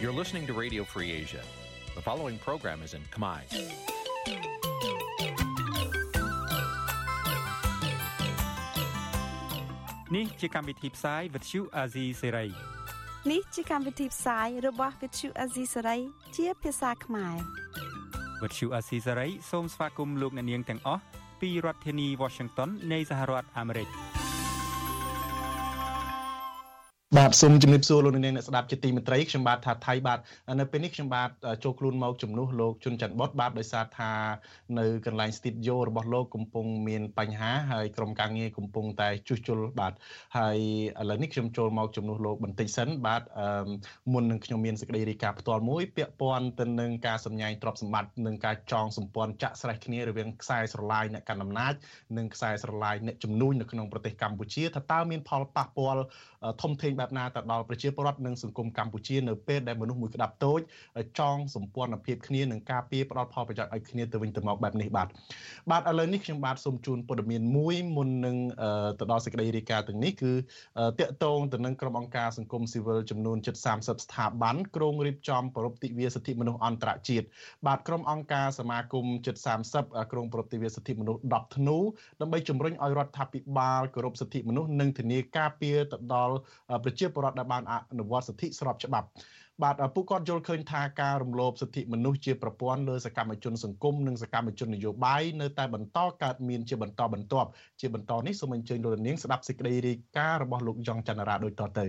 You're listening to Radio Free Asia. The following program is in Khmer. Nǐ chi càm bi tiệp xáy vệt chiu a zì sê ray នេះជាកម្មវិធីផ្សាយរបស់ Vithu Azisari ជាភាសាខ្មែរ វត្តឈូអាស៊ីសេរីសូមស្វាគមន៍លោកអ្នកនាងទាំងអស់ពីរដ្ឋធានី Washington នៃសហរដ្ឋអាមេរិក។ បាទសូមជំរាបសួរលោកនាងអ្នកស្ដាប់ជាទីមេត្រីខ្ញុំបាទថាថៃបាទនៅពេលនេះខ្ញុំបាទចូលខ្លួនមកជំនួសលោកជុនច័ន្ទបុតបាទដោយសារថានៅកន្លែងស្ទីឌីយោរបស់លោកកំពុងមានបញ្ហាហើយក្រុមការងារកំពុងតែជួសជុលបាទហើយឥឡូវនេះខ្ញុំចូលមកជំនួសលោកបន្តិចសិនបាទមុននឹងខ្ញុំមានសេចក្តីរាយការណ៍ផ្ទាល់មួយពាក់ព័ន្ធទៅនឹងការសម្ញែងទ្រព្យសម្បត្តិនិងការចងសម្ព័ន្ធចាក់ស្រេះគ្នារវាងខ្សែស្រឡាយអ្នកកាន់អំណាចនិងខ្សែស្រឡាយអ្នកជំនួញនៅក្នុងប្រទេសកម្ពុជាថាតើមានផលប៉ះពាល់ ធំធេងបែបណាទៅដល់ប្រជាពលរដ្ឋនិងសង្គមកម្ពុជានៅពេលដែលមនុស្សមួយក្តាប់តូចចងសម្ព័ន្ធភាពគ្នានិងការពារផ្ដល់ផលប្រយោជន៍ឲ្យគ្នាទៅវិញទៅមកបែបនេះបាទបាទឥឡូវនេះខ្ញុំបាទសូមជូនព័ត៌មានមួយមុននឹងទៅដល់សេចក្តីរាយការណ៍ទាំងនេះគឺតាក់ទងទៅនឹងក្រុមអង្គការសង្គមស៊ីវិលចំនួនជិត30ស្ថាប័នក្រុងរៀបចំប្រពៃទិវាសិទ្ធិមនុស្សអន្តរជាតិបាទក្រុមអង្គការសមាគមជិត30ក្រុងប្រពៃទិវាសិទ្ធិមនុស្ស10ធ្នូដើម្បីជំរុញឲ្យរដ្ឋាភិបាលគោរពសិទ្ធិមនុស្សនិងធានាការពារទៅដល់ប្រជាពលរដ្ឋដែលបានអនុវត្តសិទ្ធិស្របច្បាប់បាទពួកគាត់យល់ឃើញថាការរំលោភសិទ្ធិមនុស្សជាប្រព័ន្ធលើសកម្មជនសង្គមនិងសកម្មជននយោបាយនៅតែបន្តកើតមានជាបន្តបន្ទាប់ជាបន្តនេះសូមអញ្ជើញលោកនាងស្ដាប់សេចក្តីរាយការណ៍របស់លោកយ៉ងច័ន្ទរាដូចតទៅ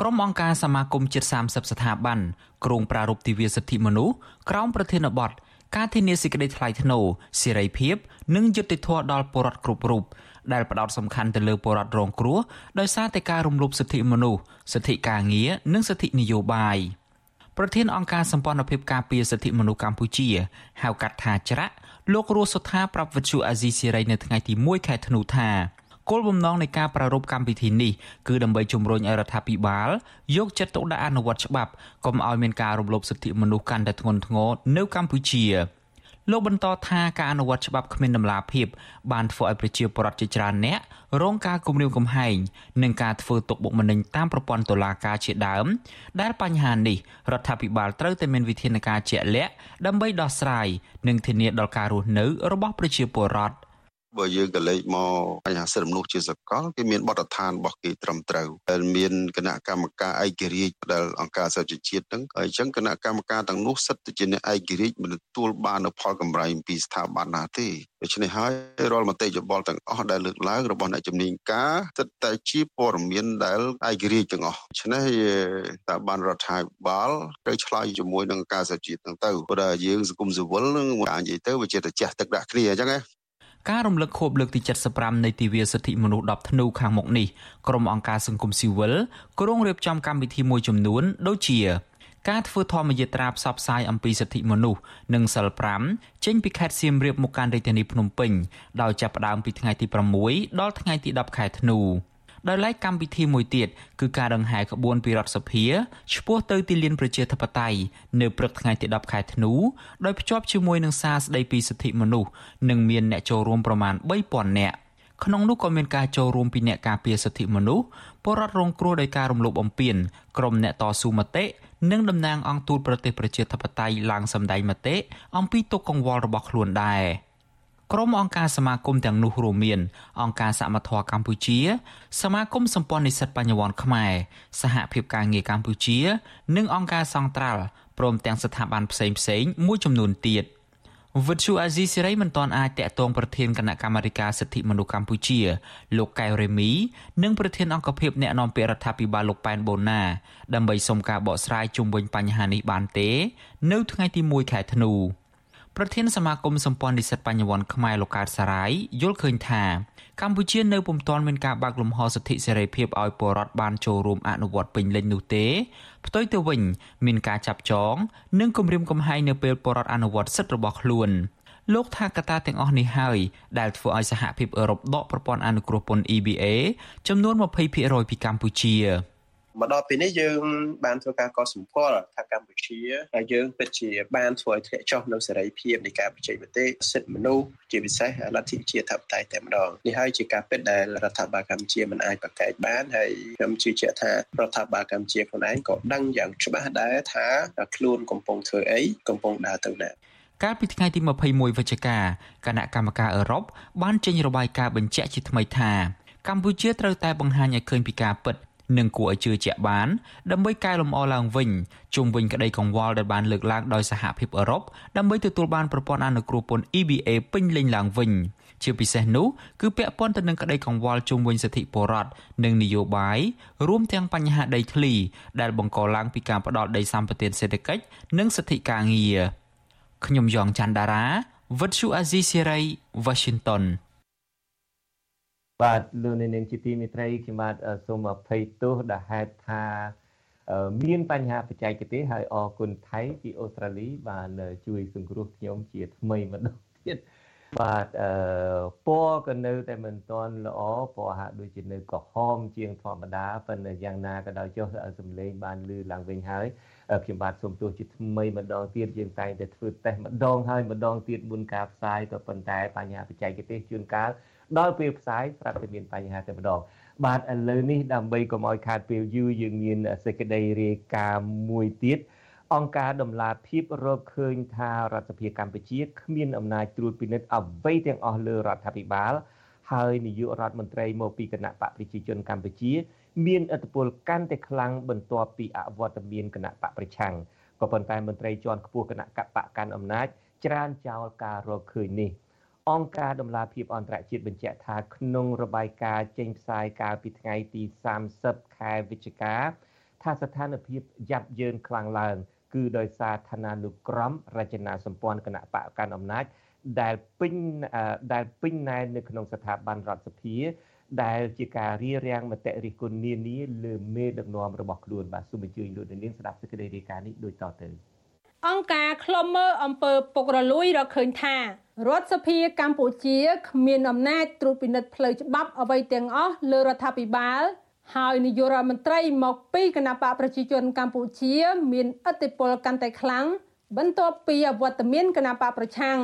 ក្រុមអង្គការសមាគមជាតិ30ស្ថាប័នក្រុងប្រារព្ធទិវាសិទ្ធិមនុស្សក្រោមប្រធានបទការធានាសេចក្តីថ្លៃថ្នូរសេរីភាព និងយុត្តិធម៌ដល់ពលរដ្ឋគ្រប់រូប ដែលផ្ដោតសំខាន់ទៅលើពលរដ្ឋរងគ្រោះដោយសារតែការរំលោភសិទ្ធិមនុស្សសិទ្ធិការងារនិងសិទ្ធិនយោបាយប្រធានអង្គការសម្ព័ន្ធភាពការពារសិទ្ធិមនុស្សកម្ពុជាហៅកាត់ថាច្រាក់លោករស់សុថាប្រាប់វិទ្យុអាស៊ីសេរីនៅថ្ងៃទី1ខែធ្នូថាគោលបំណងនៃការប្រារព្ធកម្មវិធីនេះគឺដើម្បីជំរុញឲ្យរដ្ឋាភិបាលយកចិត្តទុកដាក់អនុវត្តច្បាប់កុំឲ្យមានការរំលោភសិទ្ធិមនុស្សកាន់តែធ្ងន់ធ្ងរនៅកម្ពុជា។ លោកបន្តថាការអនុវត្តច្បាប់គ្មានដំណាភាពបានធ្វើឲ្យប្រជាពលរដ្ឋជាច្រើនអ្នករងការគំរាមកំហែងនិងការធ្វើទុកបុកម្នេញតាមប្រព័ន្ធតុលាការជាដើម ដែលបញ្ហានេះរដ្ឋាភិបាលត្រូវតែមានវិធានការជាក់លាក់ដើម្បីដោះស្រាយនិងធានាដល់ការរស់នៅរបស់ប្រជាពលរដ្ឋ។ បើយើងក៏លេចមកបញ្ហាសិទ្ធិមនុស្សជាសកលគេមានបទដ្ឋានរបស់គេត្រឹមត្រូវដែលមានគណៈកម្មការឯករាជ្យដែលអង្គការសហជីវជាតិហ្នឹងហើយអញ្ចឹងគណៈកម្មការទាំងនោះសិតជាអ្នកឯករាជ្យមិនទទួលបាននៅផលកម្រៃពីស្ថាប័នណាទេដូច្នេះហើយរាល់មតិយោបល់ទាំងអស់ដែលលើកឡើងរបស់អ្នកជំនាញការស្ទើរតែជាព័ត៌មានដែលឯករាជ្យទាំងអស់ដូច្នេះតើបានរដ្ឋាភិបាលត្រូវឆ្លើយជាមួយនឹងការសហជីពហ្នឹងទៅព្រោះយើងសង្គមស៊ីវិលនឹងអាចនិយាយទៅវាជាតែចេះទឹកដាក់គ្នាអញ្ចឹងណា ការរំលឹកខួបលើកទី75នៃទិវាសិទ្ធិមនុស្ស10ធ្នូខាងមុខនេះក្រុមអង្គការសង្គមស៊ីវិលក្រុងរៀបចំកម្មវិធីមួយចំនួន ដូចជា ការធ្វើធម្មយាត្រាផ្សព្វផ្សាយអំពីសិទ្ធិមនុស្សនិងសិល5ចេញពីខេត្តសៀមរាបមកកាន់រាជធានីភ្នំពេញដោយចាប់ផ្ដើមពីថ្ងៃទី6ដល់ថ្ងៃទី10ខែធ្នូ ដោយឡែកកម្មវិធីមួយទៀតគឺការដង្ហែក្បួនពីរដ្ឋសភាឆ្ពោះទៅទីលានប្រជាធិបតេយ្យនៅព្រឹកថ្ងៃទី10ខែធ្នូដោយភ្ជាប់ជាមួយនឹងសារស្តីពីសិទ្ធិមនុស្សនិងមានអ្នកចូលរួមប្រមាណ3000នាក់ក្នុងនោះក៏មានការចូលរួមពីអ្នកការពារសិទ្ធិមនុស្សពលរដ្ឋរងគ្រោះដោយការរំលោភបំពានក្រុមអ្នកតស៊ូមតិនិងតំណាងអង្គទូតប្រទេសប្រជាធិបតេយ្យឡើងសម្ដែងមតិអំពីទុកកង្វល់របស់ខ្លួនដែរ។ ក្រុមអង្គការសមាគមទាំងនោះរួមមានអង្គការសមត្ថៈកម្ពុជា សមាគមសម្ព័ន្ធនិស្សិតបញ្ញវន្តខ្មែរសហភាពការងារកម្ពុជា និងអង្គការសង្ត្រាល់ព្រមទាំងស្ថាប័នផ្សេងផ្សេងមួយចំនួនទៀតវិទ្យុអាស៊ីសេរីមិនទាន់អាចតាក់ទងប្រធានគណៈកម្មាធិការសិទ្ធិមនុស្សកម្ពុជាលោកកែវរេមីនិងប្រធានអង្គភិបអ្នកនាំពាក្យរដ្ឋាភិបាលលោកប៉ែនបូណាដើម្បីសុំការបកស្រាយជុំវិញបញ្ហានេះបានទេ នៅថ្ងៃទី1ខែធ្នូ។ ប្រធានសមាគមសម្ព័ន្ធនិស្សិតបញ្ញវន្តខ្មែរលោកកើតសារាយយល់ឃើញថាកម្ពុជានៅពុំទាន់មានការបើកលំហសិទ្ធិសេរីភាពឲ្យពលរដ្ឋបានចូលរួមអនុវត្តពេញលេញនោះទេផ្ទុយទៅវិញ មានការចាប់ចង និងគំរាមកំហែងនៅពេលពលរដ្ឋអនុវត្តសិទ្ធិរបស់ខ្លួនលោកថាកត្តាទាំងអស់នេះហើយដែលធ្វើឲ្យសហភាពអឺរ៉ុបដកប្រព័ន្ធអនុគ្រោះពន្ធ EBA ចំនួន20%ពីកម្ពុជា មកដល់ពេលនេះយើងបានធ្វើការកត់សម្គាល់ថាកម្ពុជាហើយយើងពិតជាបានធ្វើឲ្យធ្លាក់ចុះនៅសេរីភាពនៃការបញ្ចេញមតិសិទ្ធិមនុស្សជាពិសេសលទ្ធិជាធិបតេយ្យតែម្ដងនេះហើយជាការពិតដែលរដ្ឋាភិបាលកម្ពុជាមិនអាចប្រកែកបានហើយខ្ញុំជឿជាក់ថារដ្ឋាភិបាលកម្ពុជាខ្លួនឯងក៏ដឹងយ៉ាងច្បាស់ដែរថាខ្លួនកំពុងធ្វើអីកំពុងដើរទៅណាកាលពីថ្ងៃទី21វិច្ឆិកាគណៈកម្មការអឺរ៉ុបបានចេញរបាយការណ៍បញ្ជាក់ជាថ្មីថាកម្ពុជាត្រូវតែបង្ហាញឲ្យឃើញពីការពិត និងគួរឲ្យជឿជាក់បានដើម្បីកែលម្អឡើងវិញជុំវិញក្តីកង្វល់ដែលបានលើកឡើងដោយសហភាពអឺរ៉ុបដើម្បីទទួលបានប្រព័ន្ធអនុគ្រោះពន្ធ EBA ពេញលេញឡើងវិញជាពិសេសនោះគឺពាក់ព័ន្ធទៅនឹងក្តីកង្វល់ជុំវិញសិទ្ធិពលរដ្ឋនិងនយោបាយរួមទាំងបញ្ហាដីធ្លីដែលបង្កឡើងពីការផ្ដោតដីសម្បត្តិសេដ្ឋកិច្ចនិងសិទ្ធិការងារខ្ញុំយ៉ងច័ន្ទដារាវិទ្យុអាស៊ីសេរី Washington បាទលោកនាងជាទីមេត្រីខ្ញុំបាទសូមអភ័យទោសដែលហេតុថាមានបញ្ហាបច្ចេកទេសហើយអរគុណថៃពីអូស្ត្រាលីបានជួយសង្គ្រោះខ្ញុំជាថ្មីម្ដងទៀតបាទអឺពណ៌ក៏នៅតែមិនទាន់ល្អពណ៌ហាក់ដូចជានៅក្រហមជាងធម្មតាប៉ុន្តែយ៉ាងណាក៏ដោយចុះសំឡេងបានលឺឡើងវិញហើយខ្ញុំបាទសូមទោសជាថ្មីម្ដងទៀតយើងតែងតែធ្វើតេស្តម្ដងហើយម្ដងទៀតមុនការផ្សាយក៏ប៉ុន្តែបញ្ហាបច្ចេកទេសជួនកាល ដល់ពេលផ្សាយស្រាប់តែមានបញ្ហាតែម្ដងបាទឥឡូវនេះដើម្បីកុំឲ្យខាតពេលយូរយើងមានសេចក្តីរាយការណ៍មួយទៀតអង្គការដំឡាភិបរកឃើញថារដ្ឋសភាកម្ពុជាគ្មានអំណាចត្រួតពិនិត្យអ្វីទាំងអស់លើរដ្ឋាភិបាលហើយនាយករដ្ឋមន្ត្រីមកពីគណៈបកប្រជាជនកម្ពុជា មានឥទ្ធិពលកាន់តែខ្លាំងបន្ទាប់ពីអវត្តមានគណៈបកប្រឆាំងក៏ប៉ុន្តែមន្ត្រីជាន់ខ្ពស់គណៈបកកាន់អំណាចច្រានចោលការរកឃើញនេះ អង្គការដំឡាភិបអន្តរជាតិបញ្ជាក់ថាក្នុងរបាយការណ៍ចេញផ្សាយកាលពីថ្ងៃទី30ខែវិច្ឆិកាថាស្ថានភាពយ៉ាប់យ៉ឺនខ្លាំងឡើង គឺដោយសារឋានានុក្រមរចនាសម្ព័ន្ធគណៈបកកាន់អំណាចដែលពេញដែលពេញណែននៅក្នុងស្ថាប័នរដ្ឋសភាដែលជាការរៀបរៀងមតិរិះគន់នានាលើមេដឹកនាំរបស់ខ្លួនបាទសូមអញ្ជើញលោកនាងស្ដាប់សេចក្តីរាយការណ៍នេះដូចតទៅ អង្គការឃ្លាំមើលអំពើពុករលួយរកឃើញថារដ្ឋសភាកម្ពុជាគ្មានអំណាចត្រួតពិនិត្យផ្លូវច្បាប់អ្វីទាំងអស់លើរដ្ឋាភិបាលហើយនាយករដ្ឋមន្ត្រីមកពីគណៈបកប្រជាជនកម្ពុជា មានឥទ្ធិពលកាន់តែខ្លាំងបន្ទាប់ពីអវត្តមានគណៈបកប្រឆាំង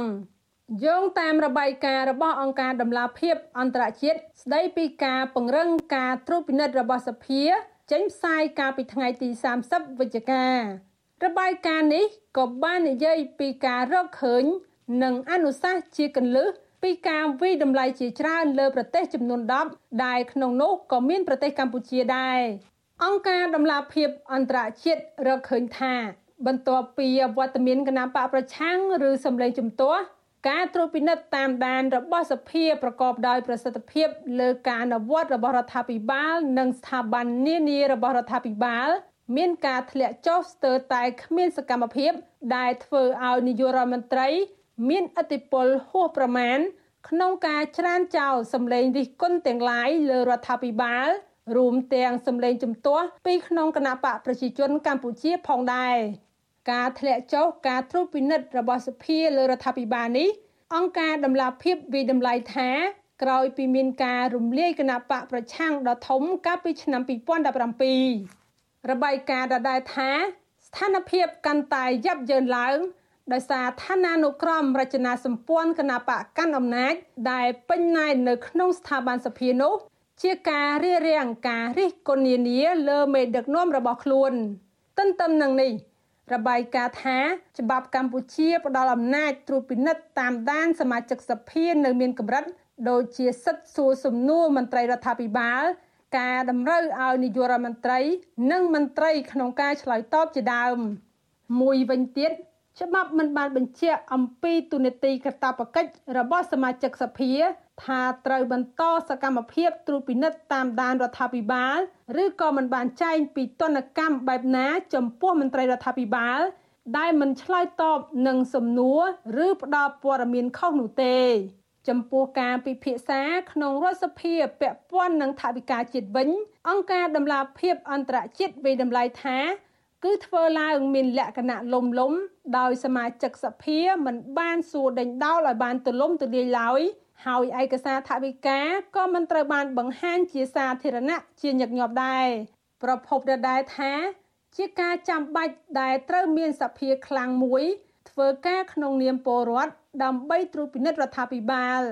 យោងតាមរបាយការណ៍របស់អង្គការដំឡាភិបអន្តរជាតិស្ដីពីការពង្រឹងការត្រួតពិនិត្យរបស់សភាចេញផ្សាយកាលពីថ្ងៃទី30វិច្ឆិកា របាយការណ៍នេះក៏បាននិយាយពីការរកឃើញ និងអនុសាសន៍ជាកលឹះពីការវិតម្លៃជាច្រើនលើប្រទេសចំនួន10ដែលក្នុងនោះក៏មានប្រទេសកម្ពុជាដែរអង្គការដំឡាភិបអន្តរជាតិរកឃើញថា បន្ទាប់ពីអវត្តមានគណបកប្រឆាំងឬសម្លេងជំទាស់ការត្រួតពិនិត្យតាមដានរបស់សភាប្រកបដោយប្រសិទ្ធភាពលើការអនុវត្តរបស់រដ្ឋាភិបាល និងស្ថាប័ននានារបស់រដ្ឋាភិបាល មានការធ្លាក់ចុះស្ទើរតែគ្មានសកម្មភាព ដែលធ្វើឲ្យនាយករដ្ឋមន្ត្រី មានឥទ្ធិពលហួសប្រមាណក្នុងការច្រានចោលសម្លេងរិះគន់ទាំងឡាយលើរដ្ឋាភិបាល រួមទាំងសម្លេងជំទាស់ពីក្នុងគណៈបកប្រជាជនកម្ពុជាផងដែរការធ្លាក់ចុះការត្រួតពិនិត្យរបស់សភាលើរដ្ឋាភិបាលនេះអង្គការដំឡាភិបវិតម្លៃថាក្រោយពីមានការរំលាយគណៈបកប្រឆាំងដ៏ធំកាលពីឆ្នាំ2017 របាយការណ៍ដដែលថា ស្ថានភាពកាន់តែយ៉ាប់យ៉ឺនឡើងដោយសារឋានានុក្រមរចនាសម្ព័ន្ធគណៈបកកាន់អំណាច ដែលពេញណែននៅក្នុងស្ថាប័នសភានោះ ជាការរៀបរៀងការរិះគន់នានាលើមេដឹកនាំរបស់ខ្លួនទន្ទឹមនឹងនេះរបាយការណ៍ថាច្បាប់កម្ពុជាផ្ដល់អំណាចត្រួតពិនិត្យតាមដានសមាជិកសភានៅមានកម្រិត ដូចជាសិទ្ធិសួរសំណួរមន្ត្រីរដ្ឋាភិបាល ការតម្រូវឲ្យនាយករដ្ឋមន្ត្រី និងមន្ត្រីក្នុងការឆ្លើយតបជាដើម មួយវិញទៀតច្បាប់មិនបានបញ្ជាក់អំពីទូនាទីកាតព្វកិច្ចរបស់សមាជិកសភា ថាត្រូវបន្តសកម្មភាពត្រួតពិនិត្យតាមដានរដ្ឋាភិបាលឬក៏មិនបានចែងពីទណ្ឌកម្មបែបណា ចំពោះមន្ត្រីរដ្ឋាភិបាល ដែលមិនឆ្លើយតបនឹងសំណួរ ឬផ្ដល់ព័ត៌មានខុសនោះទេ ចំពោះការពិភាក្សាក្នុងរដ្ឋសភាពាក់ព័ន្ធនឹងថវិកាជាតិវិញ អង្គការដំឡាភិបអន្តរជាតិវិតម្លៃថា គឺធ្វើឡើងមានលក្ខណៈលំលំ ដោយសមាជិកសភាមិនបានសួរដេញដោលឲ្យបានទូលំទូលាយឡើយហើយឯកសារថវិកាក៏មិនត្រូវបានបង្ហាញជាសាធារណៈជាញឹកញាប់ដែរប្រភពដដែលថា ជាការចាំបាច់ដែលត្រូវមានសភាខ្លាំងមួយ ធ្វើការក្នុងនាមពលរដ្ឋ ដើម្បីត្រួតពិនិត្យរដ្ឋាភិបាល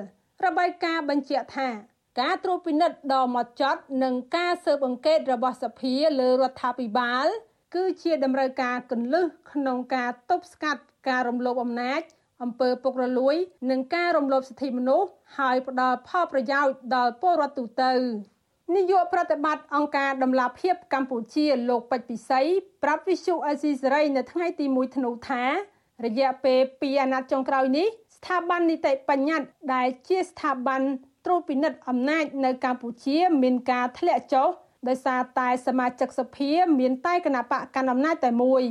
របាយការណ៍បញ្ជាក់ថាការត្រួតពិនិត្យដ៏ហ្មត់ចត់និងការស៊ើបអង្កេតរបស់សភាលើរដ្ឋាភិបាល គឺជាតម្រូវការគន្លឹះក្នុងការទប់ស្កាត់ការរំលោភអំណាចអំពើពុករលួយ និងការរំលោភសិទ្ធិមនុស្សហើយផ្ដល់ផលប្រយោជន៍ដល់ពលរដ្ឋទូទៅនាយកប្រតិបត្តិអង្គការដំឡាភិបកម្ពុជាលោកពេជ្រពិសីប្រាប់វិសុអេស៊ីសេរីនៅថ្ងៃទី1ធ្នូថា រយៈពេល2អាណត្តិចុងក្រោយនេះស្ថាប័ននីតិបញ្ញត្តិដែលជាស្ថាប័នត្រួតពិនិត្យអំណាចនៅកម្ពុជាមានការធ្លាក់ចុះដោយសារតែសមាជិកសភាមានតែគណៈបកកណ្ដាលអំណាចតែមួយ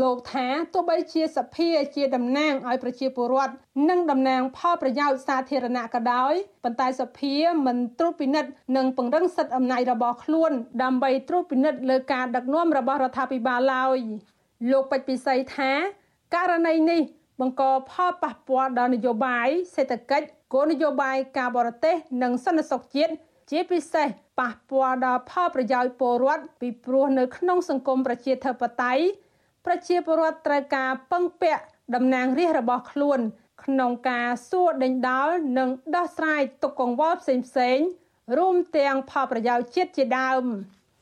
លោកថាទោះបីជាសភាជាតំណាងឲ្យប្រជាពលរដ្ឋនិងតំណាងផលប្រយោជន៍សាធារណៈក៏ដោយប៉ុន្តែសភាមិនត្រួតពិនិត្យនិងពង្រឹងសិទ្ធិអំណាចរបស់ខ្លួនដើម្បីត្រួតពិនិត្យលើការដឹកនាំរបស់រដ្ឋាភិបាលឡើយលោកពេជ្រពិសីថា ករណីនេះបង្កផលប៉ះពាល់ដល់នយោបាយសេដ្ឋកិច្ចគោលនយោបាយការបរទេសនិងសន្តិសុខជាតិជាពិសេសប៉ះពាល់ដល់ផលប្រយោជន៍ពលរដ្ឋពីព្រោះនៅក្នុងសង្គមប្រជាធិបតេយ្យប្រជាពលរដ្ឋត្រូវការពឹងពាក់តំណាងរាស្ត្ររបស់ខ្លួន ក្នុងការសួរដេញដោលនិងដោះស្រាយទុកកង្វល់ផ្សេងៗរួមទាំងផលប្រយោជន៍ជាតិជាដើម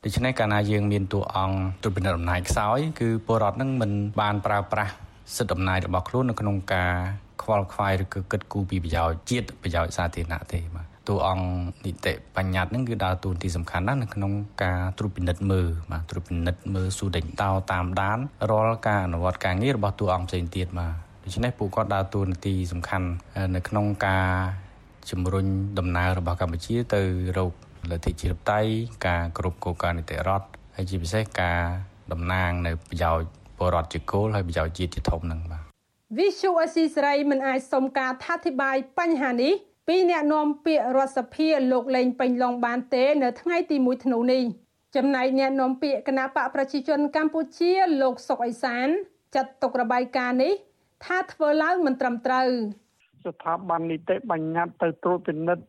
ដូច្នេះកាលណាយើងមានតួអង្គទុពិនិត្យអំណាចខ្សោយគឺពលរដ្ឋនឹងមិនបានប្រើប្រាស់ សិទ្ធិអំណាចរបស់ខ្លួននៅក្នុងការខ្វល់ខ្វាយឬក៏គិតគូរពីប្រយោជន៍ជាតិប្រយោជន៍សាធារណៈទេបាទតួអង្គនីតិបញ្ញត្តិហ្នឹងគឺដើរតួនាទីសំខាន់ណាស់នៅក្នុងការត្រួតពិនិត្យមើលបាទត្រួតពិនិត្យមើលស៊ូដេញដោតាមដានរាល់ការអនុវត្តការងាររបស់តួអង្គផ្សេងទៀតបាទដូច្នេះពួកគាត់ដើរតួនាទីសំខាន់នៅក្នុងការជំរុញដំណើររបស់កម្ពុជាទៅរកលទ្ធិជាតិតៃការគ្រប់គ្រងការនីតិរដ្ឋហើយជាពិសេសការតំណាងនៅប្រយោជន៍ ពលរដ្ឋជាគោលហើយប្រយោជន៍ជាតិជាធំនឹងបាទវិសុអស៊ីសេរីមិនអាចសុំការថាធិប្បាយបញ្ហានេះពីអ្នកនាំពាក្យរដ្ឋសភាលោកលេងពេញឡុងបានទេ នៅថ្ងៃទី1ធ្នូនេះចំណែកអ្នកនាំពាក្យគណៈបកប្រជាជនកម្ពុជា លោកសុកអេសានចាត់ទុករបាយការណ៍នេះ ថាធ្វើឡើងមិនត្រឹមត្រូវស្ថាប័ននីតិបញ្ញត្តិទៅត្រួតពិនិត្យ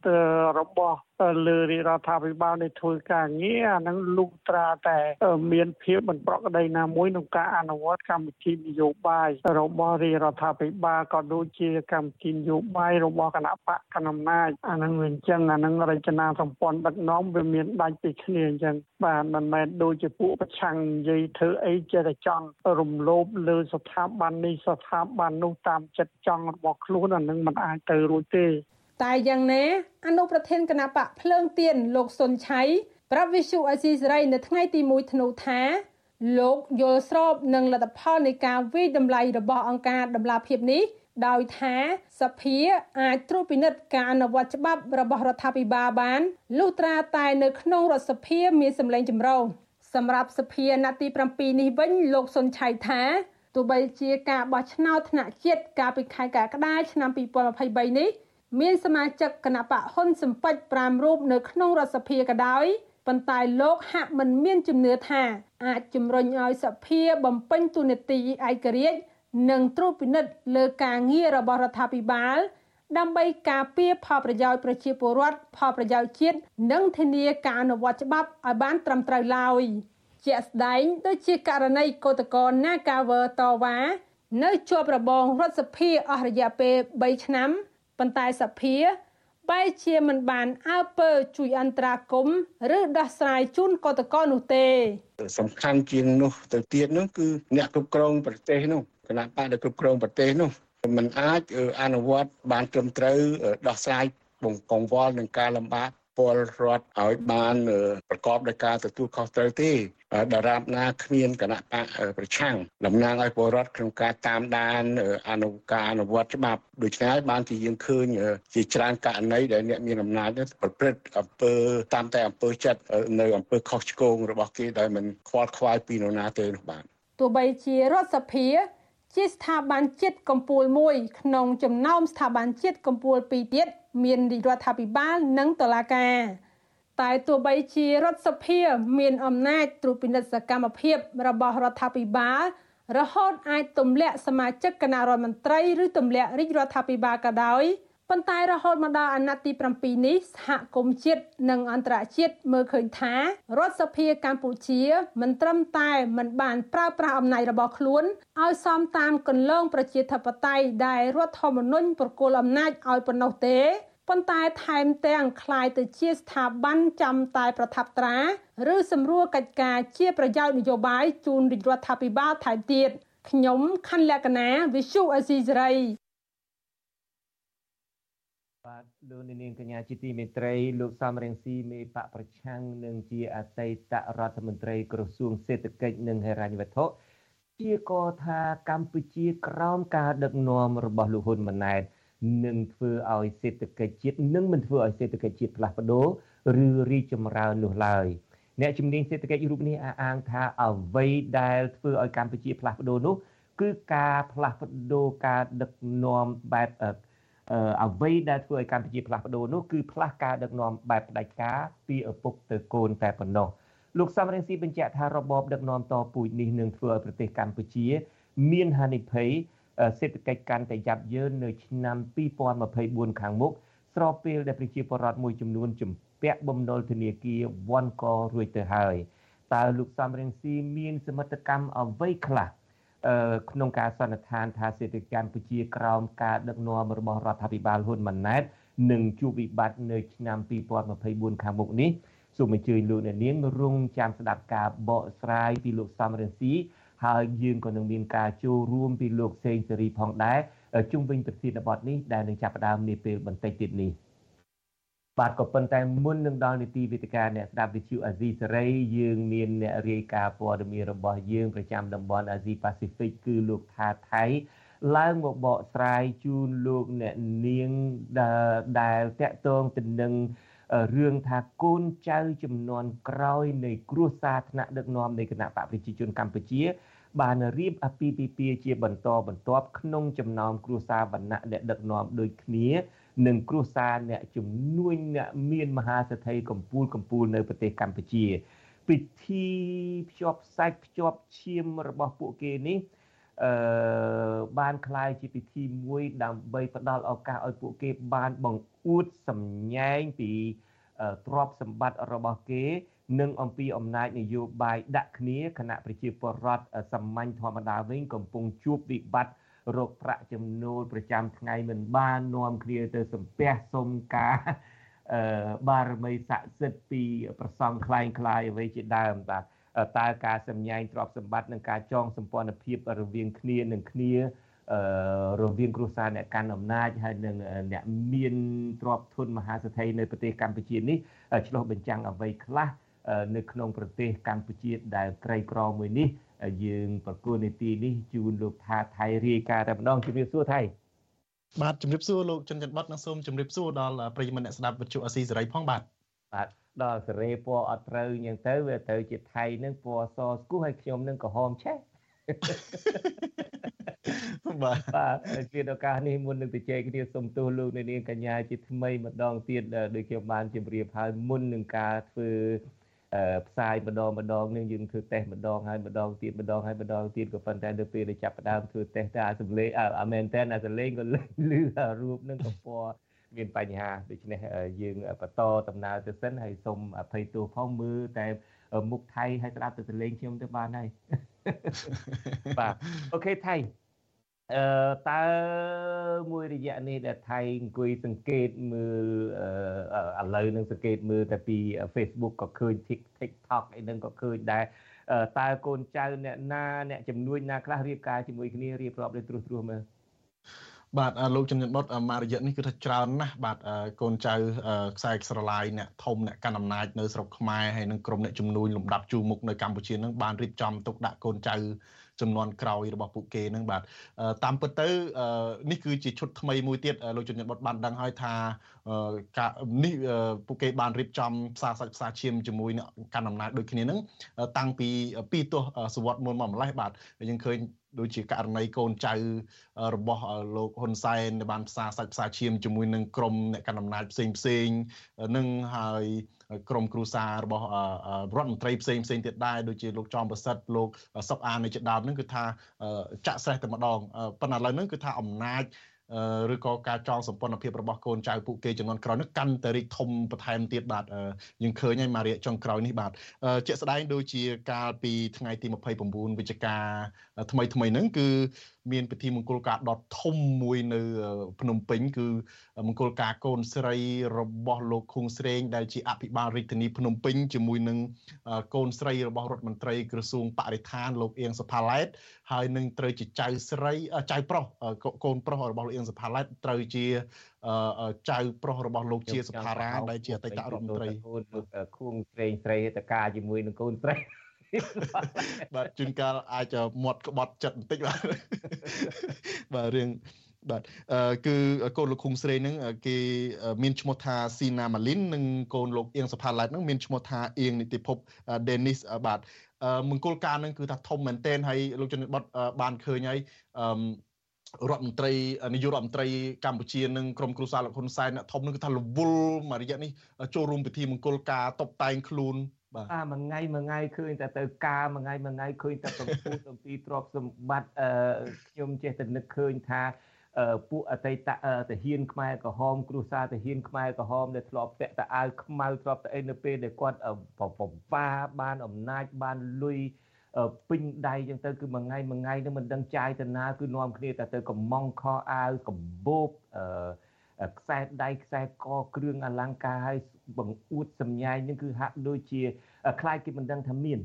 របស់លើរាជរដ្ឋាភិបាលនៃធ្វើការងារអានឹងលុះត្រាតែមានភាពមិនប្រក្រតីណាមួយក្នុងការអនុវត្តកម្មវិធីនយោបាយរបស់រាជរដ្ឋាភិបាលក៏ដូចជាកម្មវិធីនយោបាយរបស់គណៈបកកណ្ដាលអំណាចអានឹងវាអញ្ចឹងអានឹងរចនាសម្ព័ន្ធដឹកនាំវាមានដាច់ពីគ្នាអញ្ចឹងបាទមិនមែនដូចជាពួកប្រឆាំងនិយាយធ្វើអីចេះតែចង់រំលោភលើស្ថាប័ននេះស្ថាប័ននោះតាមចិត្តចង់របស់ខ្លួនអានឹងមិនអាចទៅរួចទេ តែយ៉ាងណាអនុប្រធានគណៈបកភ្លើងទៀនលោកសុនឆៃប្រាប់វិសុអេស៊ីសេរីនៅថ្ងៃទី1ធ្នូថាលោកយល់ស្របនឹងលទ្ធផលនៃការវិយតម្លៃរបស់អង្គការដំឡាភិបនេះដោយថាសភាអាចត្រួតពិនិត្យការអនុវត្តច្បាប់របស់រដ្ឋាភិបាលបានលុះត្រាតែនៅក្នុងរដ្ឋសភាមានសម្លេងចម្រុះសម្រាប់សភាអាណត្តិទី7នេះវិញលោកសុនឆៃថាទោះបីជាការបោះឆ្នោតថ្នាក់ជាតិកាលពីខែកក្កដាឆ្នាំ2023នេះ មានសមាជិកគណៈបកហ៊ុនសំពេច5រូបនៅក្នុងរដ្ឋសភាក៏ដោយប៉ុន្តែលោកហាក់មិនមានជំនឿថា អាចជំរុញឲ្យសភាបំពេញទូនាទីឯករាជ្យនិងត្រួតពិនិត្យលើការងាររបស់រដ្ឋាភិបាល ដើម្បីការពារផលប្រយោជន៍ប្រជាពលរដ្ឋផលប្រយោជន៍ជាតិនិងធានាការអនុវត្តច្បាប់ឲ្យបានត្រឹមត្រូវឡើយជាក់ស្ដែងដូចជាករណីកោតក្រ Nagawer តវ៉ានៅជាប់របងរដ្ឋសភាអស់រយៈពេល3ឆ្នាំ ប៉ុន្តែសភាបែរជាមិនបានអើពើជួយអន្តរាគមឬដោះស្រាយជូនកតកតនោះទេ សំខាន់ជាងនោះទៅទៀតនោះគឺអ្នកគ្រប់គ្រងប្រទេសនោះគណៈបកដែលគ្រប់គ្រងប្រទេសនោះมันអាចអនុវត្តបានត្រឹមត្រូវដោះស្រាយបង្កង្វល់នឹងការលំបាក ពលរដ្ឋឲ្យបានប្រកបដោយការទទួលខុសត្រូវទេដរាបណាគ្មានគណៈបកប្រឆាំងតំណាងឲ្យពលរដ្ឋក្នុងការតាមដានអនុការអនុវត្តច្បាប់ដូច្នេះបានជាយើងឃើញជាច្រើនករណីដែលអ្នកមានអំណាចប្រព្រឹត្តអំពើតាមតែអំពើចិត្តនៅអំពើខុសឆ្គងរបស់គេដែលមិនខ្វល់ខ្វាយពីនរណាទេនោះបាទទោះបីជារដ្ឋសភា ជាស្ថាប័នជាតិកម្ពុជាមួយក្នុងចំណោមស្ថាប័នជាតិកម្ពុជាពីរទៀតមានរដ្ឋាភិបាលនិងតុលាការតែទោះបីជារដ្ឋសភាមានអំណាចត្រួតពិនិត្យសកម្មភាពរបស់រដ្ឋាភិបាលរហូតអាចទម្លាក់សមាជិកគណៈរដ្ឋមន្ត្រីឬទម្លាក់រាជរដ្ឋាភិបាលក៏ដោយ ប៉ុន្តែរហូតមកដល់អាណត្តិទី7នេះសហគមន៍ជាតិនិងអន្តរជាតិមើលឃើញថារដ្ឋសភាកម្ពុជា មិនត្រឹមតែមិនបានប្រើប្រាស់អំណាចរបស់ខ្លួនឲ្យសមតាមគន្លងប្រជាធិបតេយ្យដែលរដ្ឋធម្មនុញ្ញប្រគល់អំណាចឲ្យប៉ុណ្ណោះទេប៉ុន្តែថែមទាំងคล้ายទៅជាស្ថាប័នចាំតែប្រថាប់ត្រា ឬសម្រួលកិច្ចការជាប្រយោជន៍នយោបាយជូនរាជរដ្ឋាភិបាលថែមទៀតខ្ញុំខណ្ឌលក្ខណាវិសុអេស៊ីសេរី លោកនាងកញ្ញាជាទីមេត្រីលោកសំរងស៊ីមេបកប្រឆាំងនិងជាអតីតរដ្ឋមន្ត្រីក្រសួងសេដ្ឋកិច្ចនិងហិរញ្ញវត្ថុជាកថាកម្ពុជាក្រោមការដឹកនាំរបស់លោកហ៊ុនម៉ាណែតនឹងធ្វើឲ្យសេដ្ឋកិច្ចជាតិនឹងមិនធ្វើឲ្យសេដ្ឋកិច្ចជាតិផ្លាស់ប្ដូរឬរីកចម្រើននោះឡើយអ្នកជំនាញសេដ្ឋកិច្ចរូបនេះអះអាងថាអ្វីដែលធ្វើឲ្យកម្ពុជាផ្លាស់ប្ដូរនោះគឺការផ្លាស់ប្ដូរការដឹកនាំបែប អ្វីដែលធ្វើឲ្យកម្ពុជាផ្លាស់ប្ដូរនោះគឺផ្លាស់ការដឹកនាំបែបផ្ដាច់ការពីឪពុកទៅកូនតែប៉ុណ្ណោះលោកសំរងស៊ីបញ្ជាក់ថារបបដឹកនាំតពូជនេះនឹងធ្វើឲ្យប្រទេសកម្ពុជា មានហានិភ័យសេដ្ឋកិច្ចកាន់តែយ៉ាប់យ៉ឺននៅឆ្នាំ2024ខាងមុខស្របពេលដែលប្រជាពលរដ្ឋមួយចំនួនជំពាក់បំណុលធនាគារវ៉ាន់ករួចទៅហើយតើលោកសំរងស៊ីមានសមិទ្ធកម្មអ្វីខ្លះ ក្នុងការសន្និដ្ឋានថាសេដ្ឋកិច្ចកម្ពុជាក្រោមការដឹកនាំរបស់រដ្ឋាភិបាលហ៊ុនម៉ាណែតនឹងជួបវិបត្តិនៅឆ្នាំ2024ខាងមុខនេះសូមអញ្ជើញលោកអ្នកនាងរងចាំស្ដាប់ការបកស្រាយពីលោកសំរងស៊ីហើយយើងក៏នឹងមានការចូលរួមពីលោកសេងសេរីផងដែរជុំវិញប្រធានបទនេះដែលនឹងចាប់ផ្ដើមនាពេលបន្តិចទៀតនេះ បាទក៏ប៉ុន្តែមុននឹងដល់នីតិវិទ្យាអ្នកស្ដាប់វិទ្យុអាស៊ីសេរីយើងមានអ្នករាយការណ៍ព័ត៌មានរបស់យើងប្រចាំតំបន់អាស៊ីប៉ាស៊ីហ្វិកគឺលោកថាថៃឡើងមកបកស្រាយជូនលោកអ្នកនាងដែលតកតងទៅនឹងរឿងថាកូនចៅចំនួនក្រោយនៃគ្រោះសាថ្នាក់ដឹកនាំនៃគណៈបកប្រជាជនកម្ពុជា បានរៀបអាពាហ៍ពិពាហ៍ជាបន្តបន្ទាប់ក្នុងចំណោមគ្រួសារវណ្ណៈដែលដឹកនាំដូចគ្នា និងគ្រួសារអ្នកជំនួញអ្នកមានមហាសេដ្ឋីកម្ពុជាកម្ពុជានៅប្រទេសកម្ពុជា ពិធីភ្ជាប់សាច់ភ្ជាប់ឈាមរបស់ពួកគេនេះអឺបានคล้ายជាពិធីមួយដើម្បីផ្ដល់ឱកាសឲ្យពួកគេបានបង្អួតសម្ញែងពីទ្រព្យសម្បត្តិរបស់គេ និងអំពីអំណាចនយោបាយដាក់គ្នាគណៈប្រជាពលរដ្ឋសាមញ្ញធម្មតាវិញកំពុងជួបវិបត្តិ រកប្រាក់ចំណូលប្រចាំថ្ងៃមិនបាននាំគ្នាទៅសំពះសុំការអឺបារមីស័ក្តិសិទ្ធិពីប្រសង់คล้ายคล้ายអ្វីជាដើមបាទតើការសម្ញែងទ្រព្យសម្បត្តិនិងការចងសម្ព័ន្ធភាពរវាងគ្នានឹងគ្នាអឺរវាងគ្រួសារអ្នកកាន់អំណាចហើយនិងអ្នកមានទ្រព្យធនមហាសេដ្ឋីនៅប្រទេសកម្ពុជានេះឆ្លុះបញ្ចាំងអ្វីខ្លះ នៅក្នុងប្រទេសកម្ពុជាដែលក្រីក្រមួយនេះយើងប្រគល់នីតិនេះជូនលោកថាថៃរាយការណ៍តែម្ដងជំរាបសួរថៃបាទជំរាបសួរលោកចិនច័ន្ទបតនិងសូមជំរាបសួរដល់ប្រិយមិត្តអ្នកស្ដាប់វិទ្យុអស៊ីសេរីផងបាទបាទដល់សេរីពណ៌អត់ត្រូវអញ្ចឹងទៅវាទៅជាថៃនឹងពណ៌សស្គូហើយខ្ញុំនឹងក្រហមឆេះបាទបាទជាឱកាសនេះមុននឹងទៅជែកគ្នាសូមទោសលោកនាងកញ្ញាជាថ្មីម្ដងទៀតដូចខ្ញុំបានជម្រាបហើយមុននឹងការធ្វើ ផ្សាយម្ដងម្ដងនឹងយើងធ្វើតេស្តម្ដងហើយម្ដងទៀតម្ដងហើយម្ដងទៀតក៏ប៉ុន្តែនៅពេលដែលចាប់ផ្ដើមធ្វើតេស្តទៅអាសំលេងអាមែនតើអាសំលេងក៏លឺរូបនឹងក៏ពណ៌មានបញ្ហាដូច្នេះយើងបន្តដំណើរទៅសិនហើយសូមអភ័យទោសផងមើលតែមុខថៃហើយស្ដាប់ទៅសលេងខ្ញុំទៅបានហើយបាទអូខេថៃ អឺតើមួយរយៈនេះដែលថៃអង្គុយសង្កេតមើលឥឡូវនឹងសង្កេតមើលតែពី Facebook ក៏ឃើញ TikTok អីហ្នឹងក៏ឃើញដែរតើកូនចៅអ្នកណាអ្នកជំនួយណាខ្លះរៀបការជាមួយគ្នារៀបរាប់ដោយត្រួសត្រាសមើលបាទលោកជំនិនបុតមករយៈនេះគឺថាច្រើនណាស់បាទកូនចៅខ្សែស្រឡាយអ្នកធំអ្នកកាន់អំណាចនៅស្រុកខ្មែរហើយនិងក្រុមអ្នកជំនួយលំដាប់ជួរមុខនៅកម្ពុជានឹងបានរៀបចំទុកដាក់កូនចៅ ចំនួនក្រោយរបស់ពួកគេនឹងបាទតាមពិតទៅនេះគឺជាឈុតថ្មីមួយទៀតលោកជំនាញបុតបានដឹងហើយថាការនេះពួកគេបានរៀបចំផ្សារសាច់ផ្សារឈាមជាមួយនឹងកាន់អំណាចដូចគ្នានឹងតាំងពីពីទសសវត្សមុនមកម្លេះបាទយើងឃើញ ដូចជាករណីកូនចៅរបស់លោកហ៊ុនសែនដែលបានផ្សារសាច់ផ្សារឈាមជាមួយនឹងក្រុមអ្នកកាន់អំណាចផ្សេងផ្សេងនឹងហើយក្រុមគ្រួសាររបស់រដ្ឋមន្ត្រីផ្សេងផ្សេងទៀតដែរដូចជាលោកចំប្រសិទ្ធលោកសុកអាននៃជាដើមនឹងគឺថាចាក់ស្រេះតែម្ដងប៉ុន្តែឥឡូវហ្នឹងគឺថាអំណាច ឬក៏ការចងសម្ព័ន្ធភាពរបស់កូនចៅពួកគេចំនួនក្រោយនេះកាន់តែរីកធំបន្ថែមទៀតបាទយើងឃើញហើយមួយរយៈចុងក្រោយនេះបាទជាក់ស្ដែងដូចជាកាលពីថ្ងៃទី29វិច្ឆិកាថ្មីថ្មីហ្នឹងគឺ មានពិធីមង្គលការដុតធំមួយនៅភ្នំពេញ គឺមង្គលការកូនស្រីរបស់លោកឃុងស្រេង ដែលជាអភិបាលរាជធានីភ្នំពេញជាមួយនឹងកូនស្រីរបស់រដ្ឋមន្ត្រីក្រសួងបរិស្ថានលោកអៀងសុផាឡែតហើយនឹងត្រូវជាចៅស្រីចៅប្រុសកូនប្រុសរបស់លោកអៀងសុផាឡែតត្រូវជាចៅប្រុសរបស់លោកជាសុផារ៉ាដែលជាអតីតរដ្ឋមន្ត្រីកូនលោកខួងស្រេងស្រីតកាជាមួយនឹងកូនស្រី បាទជួនកាលអាចមាត់ក្បត់ចិត្តបន្តិចបាទបាទរឿងបាទអឺគឺកូនលោកឃុំស្រីហ្នឹងគេមានឈ្មោះថាស៊ីណាម៉ាលីននិងកូនលោកអៀងសុផាឡៃតហ្នឹងមានឈ្មោះថាអៀងនីតិភពដេនីសបាទមង្គលការហ្នឹងគឺថាធំមែនទែនហើយលោកជនបតបានឃើញហើយអឺរដ្ឋមន្ត្រីនាយករដ្ឋមន្ត្រីកម្ពុជានិងក្រុមគ្រួសារលោកហ៊ុនសែនអ្នកធំនឹងគឺថារវល់មួយរយៈនេះចូលរួមពិធីមង្គលការតបតែងខ្លួន បាទអាមួយថ្ងៃមួយថ្ងៃឃើញតែទៅការមួយថ្ងៃមួយថ្ងៃឃើញតែកំពូលអំពីទ្រព្យសម្បត្តិអឺខ្ញុំចេះតែនឹកឃើញថាពួកអតីតទាហានខ្មែរក្រហមគ្រួសារទាហានខ្មែរក្រហមដែលធ្លាប់ពាក់តែអាវខ្មៅធ្លាប់តែអីនៅពេលដែលគាត់បបាបានអំណាចបានលុយពេញដៃចឹងទៅគឺមួយថ្ងៃមួយថ្ងៃនឹងមិនដឹងចាយទៅណាគឺនាំគ្នាតែទៅកំងខោអាវកំបោបអឺ ខ្សែដៃខ្សែកគ្រឿងអលង្ការហើយបង្អួតសម្ញែងនឹងគឺហាក់ដូចជាខ្លាចគេមិនដឹងថាមាន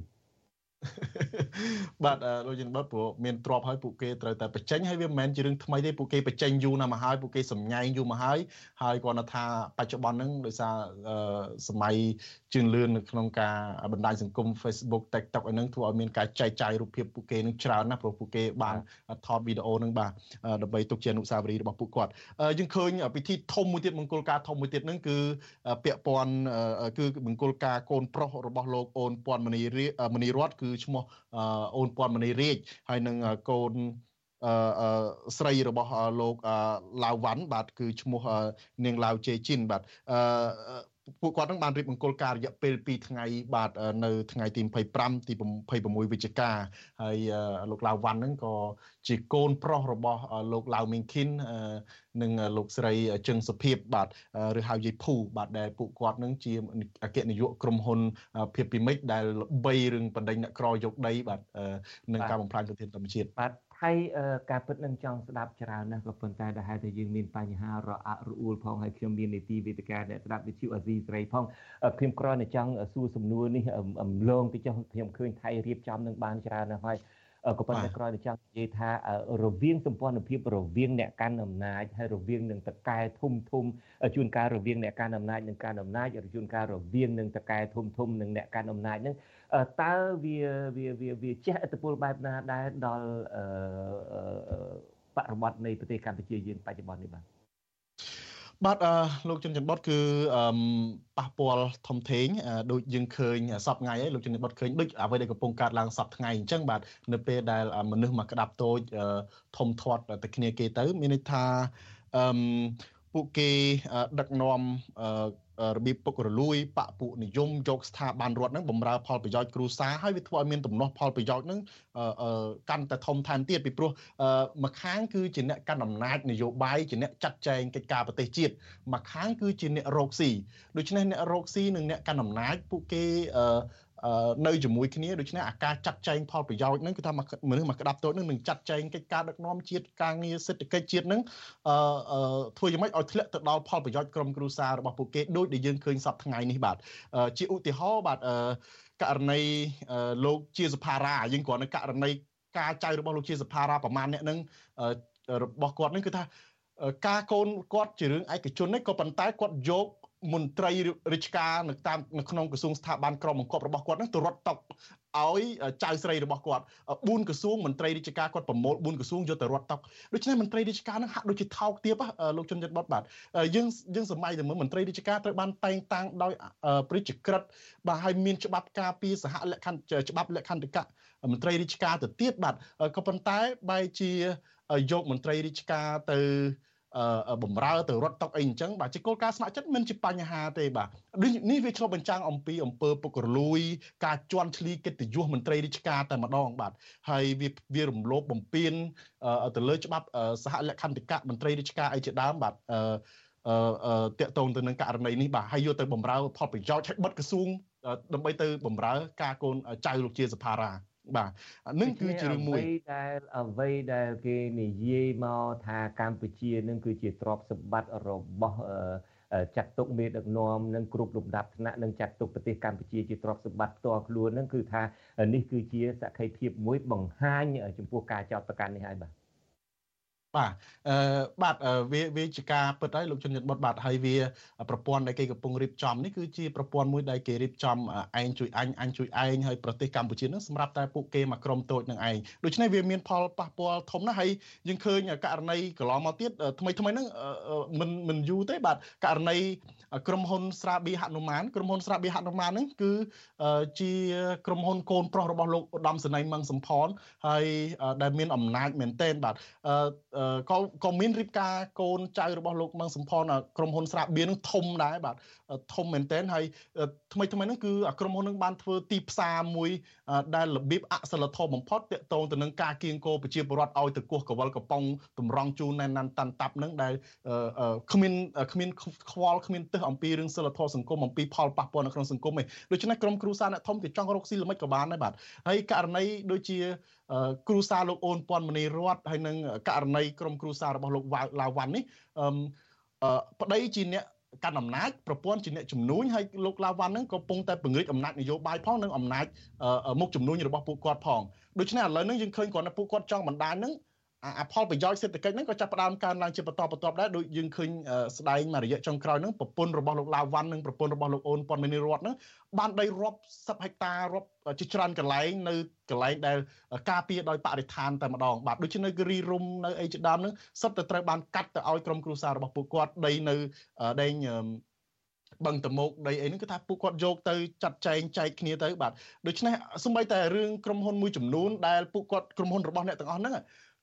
បាទលោកយិនបតព្រោះមានទ្របហើយពួកគេត្រូវតែបញ្ចេញហើយវាមិនមែនជារឿងថ្មីទេពួកគេបញ្ចេញយូរណាស់មកហើយពួកគេសម្ញែងយូរមកហើយហើយគាត់ថាបច្ចុប្បន្នហ្នឹងដោយសារសម័យ ជឿនលឿននៅក្នុងការបណ្ដាញសង្គម Facebook TikTok អីហ្នឹងធ្វើឲ្យមានការចែកចាយរូបភាពពួកគេនឹងច្រើនណាស់ព្រោះពួកគេបានថតវីដេអូហ្នឹងបាទដើម្បីទុកជាអនុស្សាវរីយ៍របស់ពួកគាត់យើងឃើញពិធីធំមួយទៀតមង្គលការធំមួយទៀតហ្នឹងគឺពាក់ព័ន្ធគឺមង្គលការកូនប្រុសរបស់លោកអូនពាន់មនីមនីរតគឺឈ្មោះអូនពាន់មនីរាជហើយនឹងកូនអឺស្រីរបស់លោកឡាវវ៉ាន់បាទគឺឈ្មោះនាងឡាវជេជីនបាទអឺ ពួកគាត់នឹងបានរៀបមង្គលការរយៈពេល2ថ្ងៃបាទនៅថ្ងៃទី25ទី26វិច្ឆិកាហើយលោកឡាវវ៉ាន់ហ្នឹងក៏ជាកូនប្រុសរបស់លោកឡាវមីងឃីននិងលោកស្រីជឹងសុភាពបាទឬហៅយាយភូបាទដែលពួកគាត់នឹងជាអគ្គនាយកក្រុមហ៊ុនភាពពីមិចដែលល្បីរឿងបណ្ដេញអ្នកក្រយកដីបាទនឹងការបំផ្លាញធនធានធម្មជាតិបាទ ហើយការពិតនឹងចង់ស្ដាប់ច្រើនណាស់ក៏ប៉ុន្តែដែលហេតុតែយើងមានបញ្ហារអាក់រអួលផងហើយខ្ញុំមាននីតិវេទិកាអ្នកស្ដាប់វិទ្យុអាស៊ីសេរីផងខ្ញុំគ្រាន់តែចង់សួរសំណួរនេះអំឡងទៅចុះខ្ញុំឃើញថៃរៀបចំនឹងបានច្រើនណាស់ហើយក៏ប៉ុន្តែក្រោយទៅចង់និយាយថារវាងសម្ព័ន្ធភាពរវាងអ្នកកាន់អំណាចហើយរវាងនឹងតកែធំធំជួនកាលរវាងអ្នកកាន់អំណាចនិងកាន់អំណាចជួនកាលរវាងនឹងតកែធំធំនិងអ្នកកាន់អំណាចនឹង តើវាវាវាវាចេះឥទ្ធិពលបែបណាដែរដល់បរិបទនៃប្រទេសកម្ពុជាយើងបច្ចុប្បន្ននេះបាទបាទអឺលោកជនច័ន្ទបុតគឺអឺប៉ះពាល់ធំធេងដូចយើងឃើញសពថ្ងៃហើយលោកជនច័ន្ទបុតឃើញដូចអ្វីដែលកំពុងកើតឡើងសពថ្ងៃអញ្ចឹងបាទនៅពេលដែលមនុស្សមកក្តាប់តូចធំធាត់តែគ្នាគេទៅមានន័យថាអឺពួកគេដឹកនាំ របៀបពុករលួយបពុនិយមយកស្ថាប័នរដ្ឋហ្នឹងបំរើផលប្រយោជន៍គ្រួសារហើយវាធ្វើឲ្យមានទំនាស់ផលប្រយោជន៍ហ្នឹងកាន់តែធំថែមទៀតពីព្រោះមួយខាងគឺជាអ្នកកាន់អំណាចនយោបាយជាអ្នកចាត់ចែងកិច្ចការប្រទេសជាតិមួយខាងគឺជាអ្នករកស៊ីដូច្នេះអ្នករកស៊ីនិងអ្នកកាន់អំណាចពួកគេ នៅជាមួយគ្នាដូច្នេះអាការចាត់ចែងផលប្រយោជន៍ហ្នឹងគឺថាមនុស្សមកក្តាប់តូចហ្នឹងនឹងចាត់ចែងកិច្ចការដឹកនាំជាតិការងារសេដ្ឋកិច្ចជាតិហ្នឹងអឺធ្វើយ៉ាងម៉េចឲ្យធ្លាក់ទៅដល់ផលប្រយោជន៍ក្រុមគ្រួសាររបស់ពួកគេដូចដែលយើងឃើញសពថ្ងៃនេះបាទជាឧទាហរណ៍បាទករណីលោកជាសភារាយើងគ្រាន់តែករណីការចៅរបស់លោកជាសភារាប្រមាណអ្នកហ្នឹងរបស់គាត់ហ្នឹងគឺថាការកូនគាត់ជារឿងឯកជននេះក៏ប៉ុន្តែគាត់យក មន្ត្រីរាជការនៅតាមនៅក្នុងក្រសួងស្ថាប័នក្រមបង្គាប់របស់គាត់ហ្នឹងទៅរត់តុកឲ្យចៅស្រីរបស់គាត់4ក្រសួងមន្ត្រីរាជការគាត់ប្រមូល4ក្រសួងយកទៅរត់តុកដូច្នេះមន្ត្រីរាជការហ្នឹងហាក់ដូចជាថោកទាបលោកជនចិត្តបតបាទយើងយើងសម័យទៅមើលមន្ត្រីរាជការត្រូវបានតែងតាំងដោយប្រជាក្រិតបាទហើយមានច្បាប់ការពារសហលក្ខន្តិច្បាប់លក្ខន្តិកៈមន្ត្រីរាជការទៅទៀតបាទក៏ប៉ុន្តែបែរជាយកមន្ត្រីរាជការទៅ បំរើទៅរត់តុកអីអញ្ចឹងបាទជាគោលការណ៍ស្ម័គ្រចិត្តមិនជាបញ្ហាទេបាទដូចនេះវាឆ្លុះបញ្ចាំងអំពីអំពើពុករលួយ ការជន់ឈ្លីកិត្តិយសមន្ត្រីរាជការតែម្ដងបាទហើយវាវារំលោភបំពានទៅលើច្បាប់សហលក្ខន្តិកៈមន្ត្រីរាជការអីជាដើមបាទអឺអឺតាក់ទងទៅនឹងករណីនេះបាទហើយយកទៅបំរើផលប្រយោជន៍ឲ្យបិទក្រសួងដើម្បីទៅបំរើការកូនចៅលោកជាសភារា បាទនឹងគឺជារឿងមួយដែលអ្វីដែលគេនិយាយមកថាកម្ពុជានឹងគឺជាទ្រព្យសម្បត្តិរបស់ចាត់ទុកមេដឹកនាំនិងគ្រប់លំដាប់ថ្នាក់និងចាត់ទុកប្រទេសកម្ពុជាជាទ្រព្យសម្បត្តិផ្ទាល់ខ្លួននឹងគឺថានេះគឺជាសក្ខីភាពមួយបង្ហាញចំពោះការចោទប្រកាន់នេះហើយបាទ បាទអឺបាទវាវាជាការពិតហើយលោកជនយុទ្ធបុតបាទហើយវាប្រព័ន្ធដែលគេកំពុងរៀបចំនេះគឺជាប្រព័ន្ធមួយដែលគេរៀបចំឯងជួយអញអញជួយឯងហើយប្រទេសកម្ពុជានឹងសម្រាប់តែពួកគេមកក្រុមតូចនឹងឯងដូច្នេះវាមានផលប៉ះពាល់ធំណាស់ហើយយើងឃើញករណីកន្លងមកទៀតថ្មីថ្មីហ្នឹងមិនមិនយូរទេបាទករណីក្រុមហ៊ុនស្រាបៀហនុមានក្រុមហ៊ុនស្រាបៀហនុមានហ្នឹងគឺជាក្រុមហ៊ុនកូនប្រុសរបស់លោកឧត្តមសេនីយ៍មឹងសំផនហើយដែលមានអំណាចមែនទែនបាទក៏ក៏មានរៀបការកូនចៅរបស់លោកមឹងសំផនក្រុមហ៊ុនស្រាបៀនឹងធំដែរបាទធំមែនទែនហើយថ្មីថ្មីហ្នឹងគឺក្រុមហ៊ុននឹងបានធ្វើទីផ្សារមួយដែលរបៀបអសិលធម៌បំផុតតកតងទៅនឹងការគៀងគោប្រជាពលរដ្ឋឲ្យទៅគោះកវលកំប៉ុងតម្រង់ជូនណែនណាន់តាន់តាប់ហ្នឹងដែលគ្មានគ្មានខ្វល់គ្មានទឹះអំពីរឿងសិលធម៌សង្គមអំពីផលប៉ះពាល់នៅក្នុងសង្គមឯងដូច្នេះក្រុមគ្រូសាអ្នកធំគេចង់រកស៊ីល្មិចក៏បានដែរបាទហើយករណីដូចជា គ្រូសាលោកអូនពាន់មនីរតហើយនឹងករណីក្រុមគ្រូសារបស់លោកឡាវ៉ាន់នេះអឺប្តីជាអ្នកកាន់អំណាចប្រព័ន្ធជាអ្នកជំនួញហើយលោកឡាវ៉ាន់ហ្នឹងក៏កំពុងតែពង្រីកអំណាចនយោបាយផងនិងអំណាចមុខជំនួញរបស់ពួកគាត់ផងដូច្នេះឥឡូវហ្នឹងយើងឃើញគ្រាន់តែពួកគាត់ចង់បណ្ដាញហ្នឹង អាផលប្រយោជន៍សេដ្ឋកិច្ចហ្នឹងក៏ចាប់ផ្ដើមកើនឡើងជាបន្តបន្ទាប់ដែរដូចយើងឃើញស្ដែងមួយរយៈចុងក្រោយហ្នឹងប្រពន្ធរបស់លោកឡាវវ៉ាន់និងប្រពន្ធរបស់លោកអូនប៉ុនមេនីរតហ្នឹងបានដីរាប់សិបហិកតារាប់ជាច្រើនកន្លែងនៅកន្លែងដែលការពារដោយបរិស្ថានតែម្ដងបាទដូចជានៅគិរីរុំនៅអីជាដើមហ្នឹងសុទ្ធតែត្រូវបានកាត់ទៅឲ្យក្រុមគ្រួសាររបស់ពួកគាត់ដីនៅដែងបឹងតមោកដីអីហ្នឹងគឺថាពួកគាត់យកទៅចាត់ចែងចែកគ្នាទៅបាទដូច្នេះសម្បីតែរឿងក្រុមហ៊ុនមួយចំនួនដែលពួកគាត់ក្រុមហ៊ុនរបស់អ្នកទាំងអស់ហ្នឹង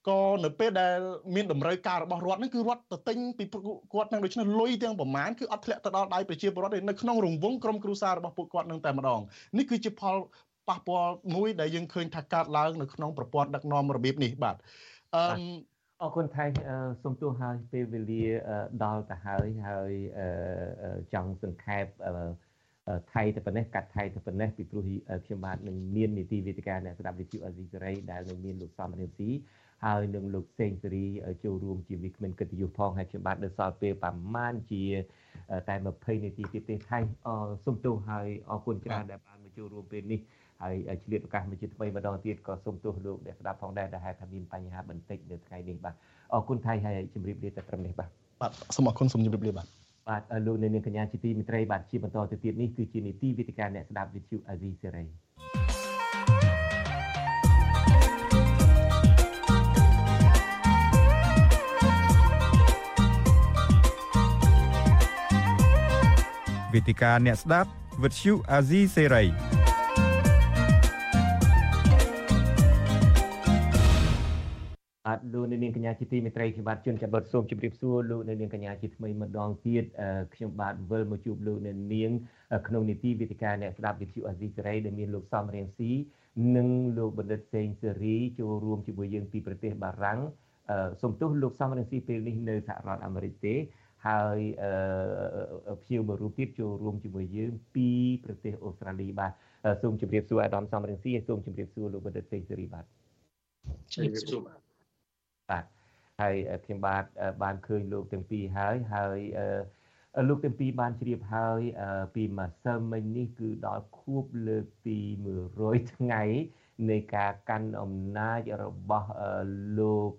ក៏នៅពេលដែលមានតម្រូវការរបស់រដ្ឋហ្នឹងគឺរដ្ឋទៅទិញពីគាត់នឹងដូច្នេះលុយទាំងប្រមាណគឺអត់ធ្លាក់ទៅដល់ដៃប្រជាពលរដ្ឋទេនៅក្នុងរង្វង់ក្រុមគ្រួសាររបស់ពួកគាត់នឹងតែម្ដងនេះគឺជាផលប៉ះពាល់មួយដែលយើងឃើញថាកើតឡើងនៅក្នុងប្រព័ន្ធដឹកនាំរបៀបនេះបាទអឺអរគុណថៃសូមទោសហើយពេលវេលាដល់ទៅហើយហើយចង់សង្ខេបថៃទៅប៉ុណ្ណេះកាត់ថៃទៅប៉ុណ្ណេះពីព្រោះខ្ញុំបាទនឹងមាននីតិវិទ្យាអ្នកស្ដាប់វិទ្យុអេស៊ីសេរីដែលនឹងមានលោកសំរៀនស៊ី ហើយនឹងលោកសេងសេរីចូលរួមជាវិក្កាមកិត្តិយសផងហើយខ្ញុំបាទនៅសល់ពេលប្រហែលជាតែ20នាទីទៀតទេថៃសូមទោសហើយអរគុណច្រើនដែលបានមកចូលរួមពេលនេះហើយឆ្លៀតឱកាសមួយជាថ្មីម្ដងទៀតក៏សូមទោសលោកអ្នកស្ដាប់ផងដែរដែលហេតុថាមានបញ្ហាបន្តិចនៅថ្ងៃនេះបាទអរគុណថៃហើយជម្រាបលាតែត្រឹមនេះបាទបាទសូមអរគុណសូមជម្រាបលាបាទបាទលោកនៅនាងកញ្ញាជាទីមិត្តរីបាទជាបន្តទៅទៀតនេះគឺជានីតិវិទ្យាអ្នកស្ដាប់វិទ្យុអាស៊ីសេរី វេទិកាអ្នកស្ដាប់វិទ្យុអាស៊ីសេរីបាទលោកនាងកញ្ញាជាទីមេត្រីខ្ញុំបាទជួនចាប់បទសូមជម្រាបសួរលោកនាងកញ្ញាជាថ្មីម្ដងទៀតខ្ញុំបាទវិលមកជួបលោកនាងក្នុងនីតិវិទ្យាអ្នកស្ដាប់វិទ្យុអាស៊ីសេរីដែលមានលោកសំរៀងស៊ីនិងលោកបណ្ឌិតសេងសេរីចូលរួមជាមួយយើងពីប្រទេសបារាំងសូមទោសលោកសំរៀងស៊ីពេលនេះនៅសហរដ្ឋអាមេរិកទេ ហើយភ្ញៀវមួយរូបទៀតចូលរួមជាមួយយើងពីប្រទេសអូស្ត្រាលីបាទសូមជម្រាបសួរអាដាមសំរងស៊ីសូមជម្រាបសួរលោកបណ្ឌិតសេងសេរីបាទជម្រាបសួរបាទបាទហើយខ្ញុំបាទបានឃើញលោកទាំងពីរហើយហើយលោកទាំងពីរបានជ្រាបហើយពីម្សិលមិញនេះគឺដល់ខួបលើកទី100ថ្ងៃនៃការកាន់អំណាចរបស់លោក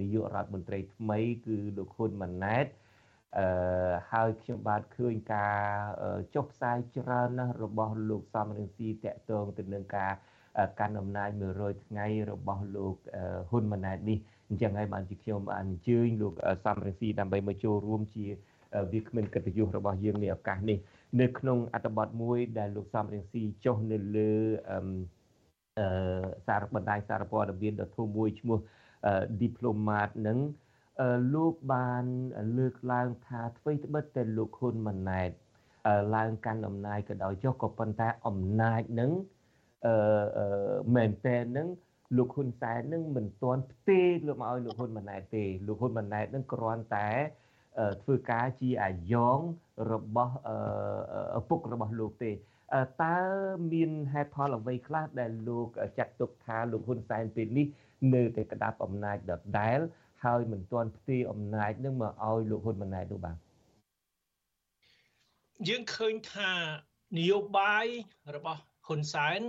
នាយករដ្ឋមន្ត្រីថ្មី គឺលោកហ៊ុនម៉ាណែតអឺហើយខ្ញុំបាទឃើញការចុះផ្សាយច្រើនណាស់របស់លោកសំរងស៊ីតកតងទៅនឹងការកាន់អំណាច100ថ្ងៃរបស់លោកហ៊ុនម៉ាណែតនេះអញ្ចឹងហើយបានជាខ្ញុំបានអញ្ជើញលោកសំរងស៊ីដើម្បីមកចូលរួមជាវាគ្មិនកិត្តិយសរបស់យើងในឱកាសនេះនៅក្នុងអត្ថបទមួយដែលលោកសំរងស៊ីចុះនៅលើអឺសារបណ្ដាញសារព័ត៌មានដ៏ធំមួយឈ្មោះ diplomat នឹងលោកបានលើកឡើងថាអ្វីត្បិតតែលោកហ៊ុនម៉ាណែតឡើងកាន់អំណាចក៏ដោយចុះក៏ប៉ុន្តែអំណាចនឹងអឺមែនតែននឹងលោកហ៊ុនសែននឹងមិនទាន់ផ្ទេរលោកមកឲ្យលោកហ៊ុនម៉ាណែតទេលោកហ៊ុនម៉ាណែតនឹងគ្រាន់តែធ្វើការជាអាយ៉ងរបស់ឪពុករបស់លោកទេតើមានហេតុផលអ្វីខ្លះដែលលោកចាត់ទុកថាលោកហ៊ុនសែនពេលនេះ នៅតែក្តាប់អំណាចដដែលហើយមិនទាន់ផ្ទេរអំណាចនឹងមកឲ្យលោកហ៊ុនម៉ាណែតនោះបាទយើងឃើញថានយោបាយរបស់ហ៊ុនសែន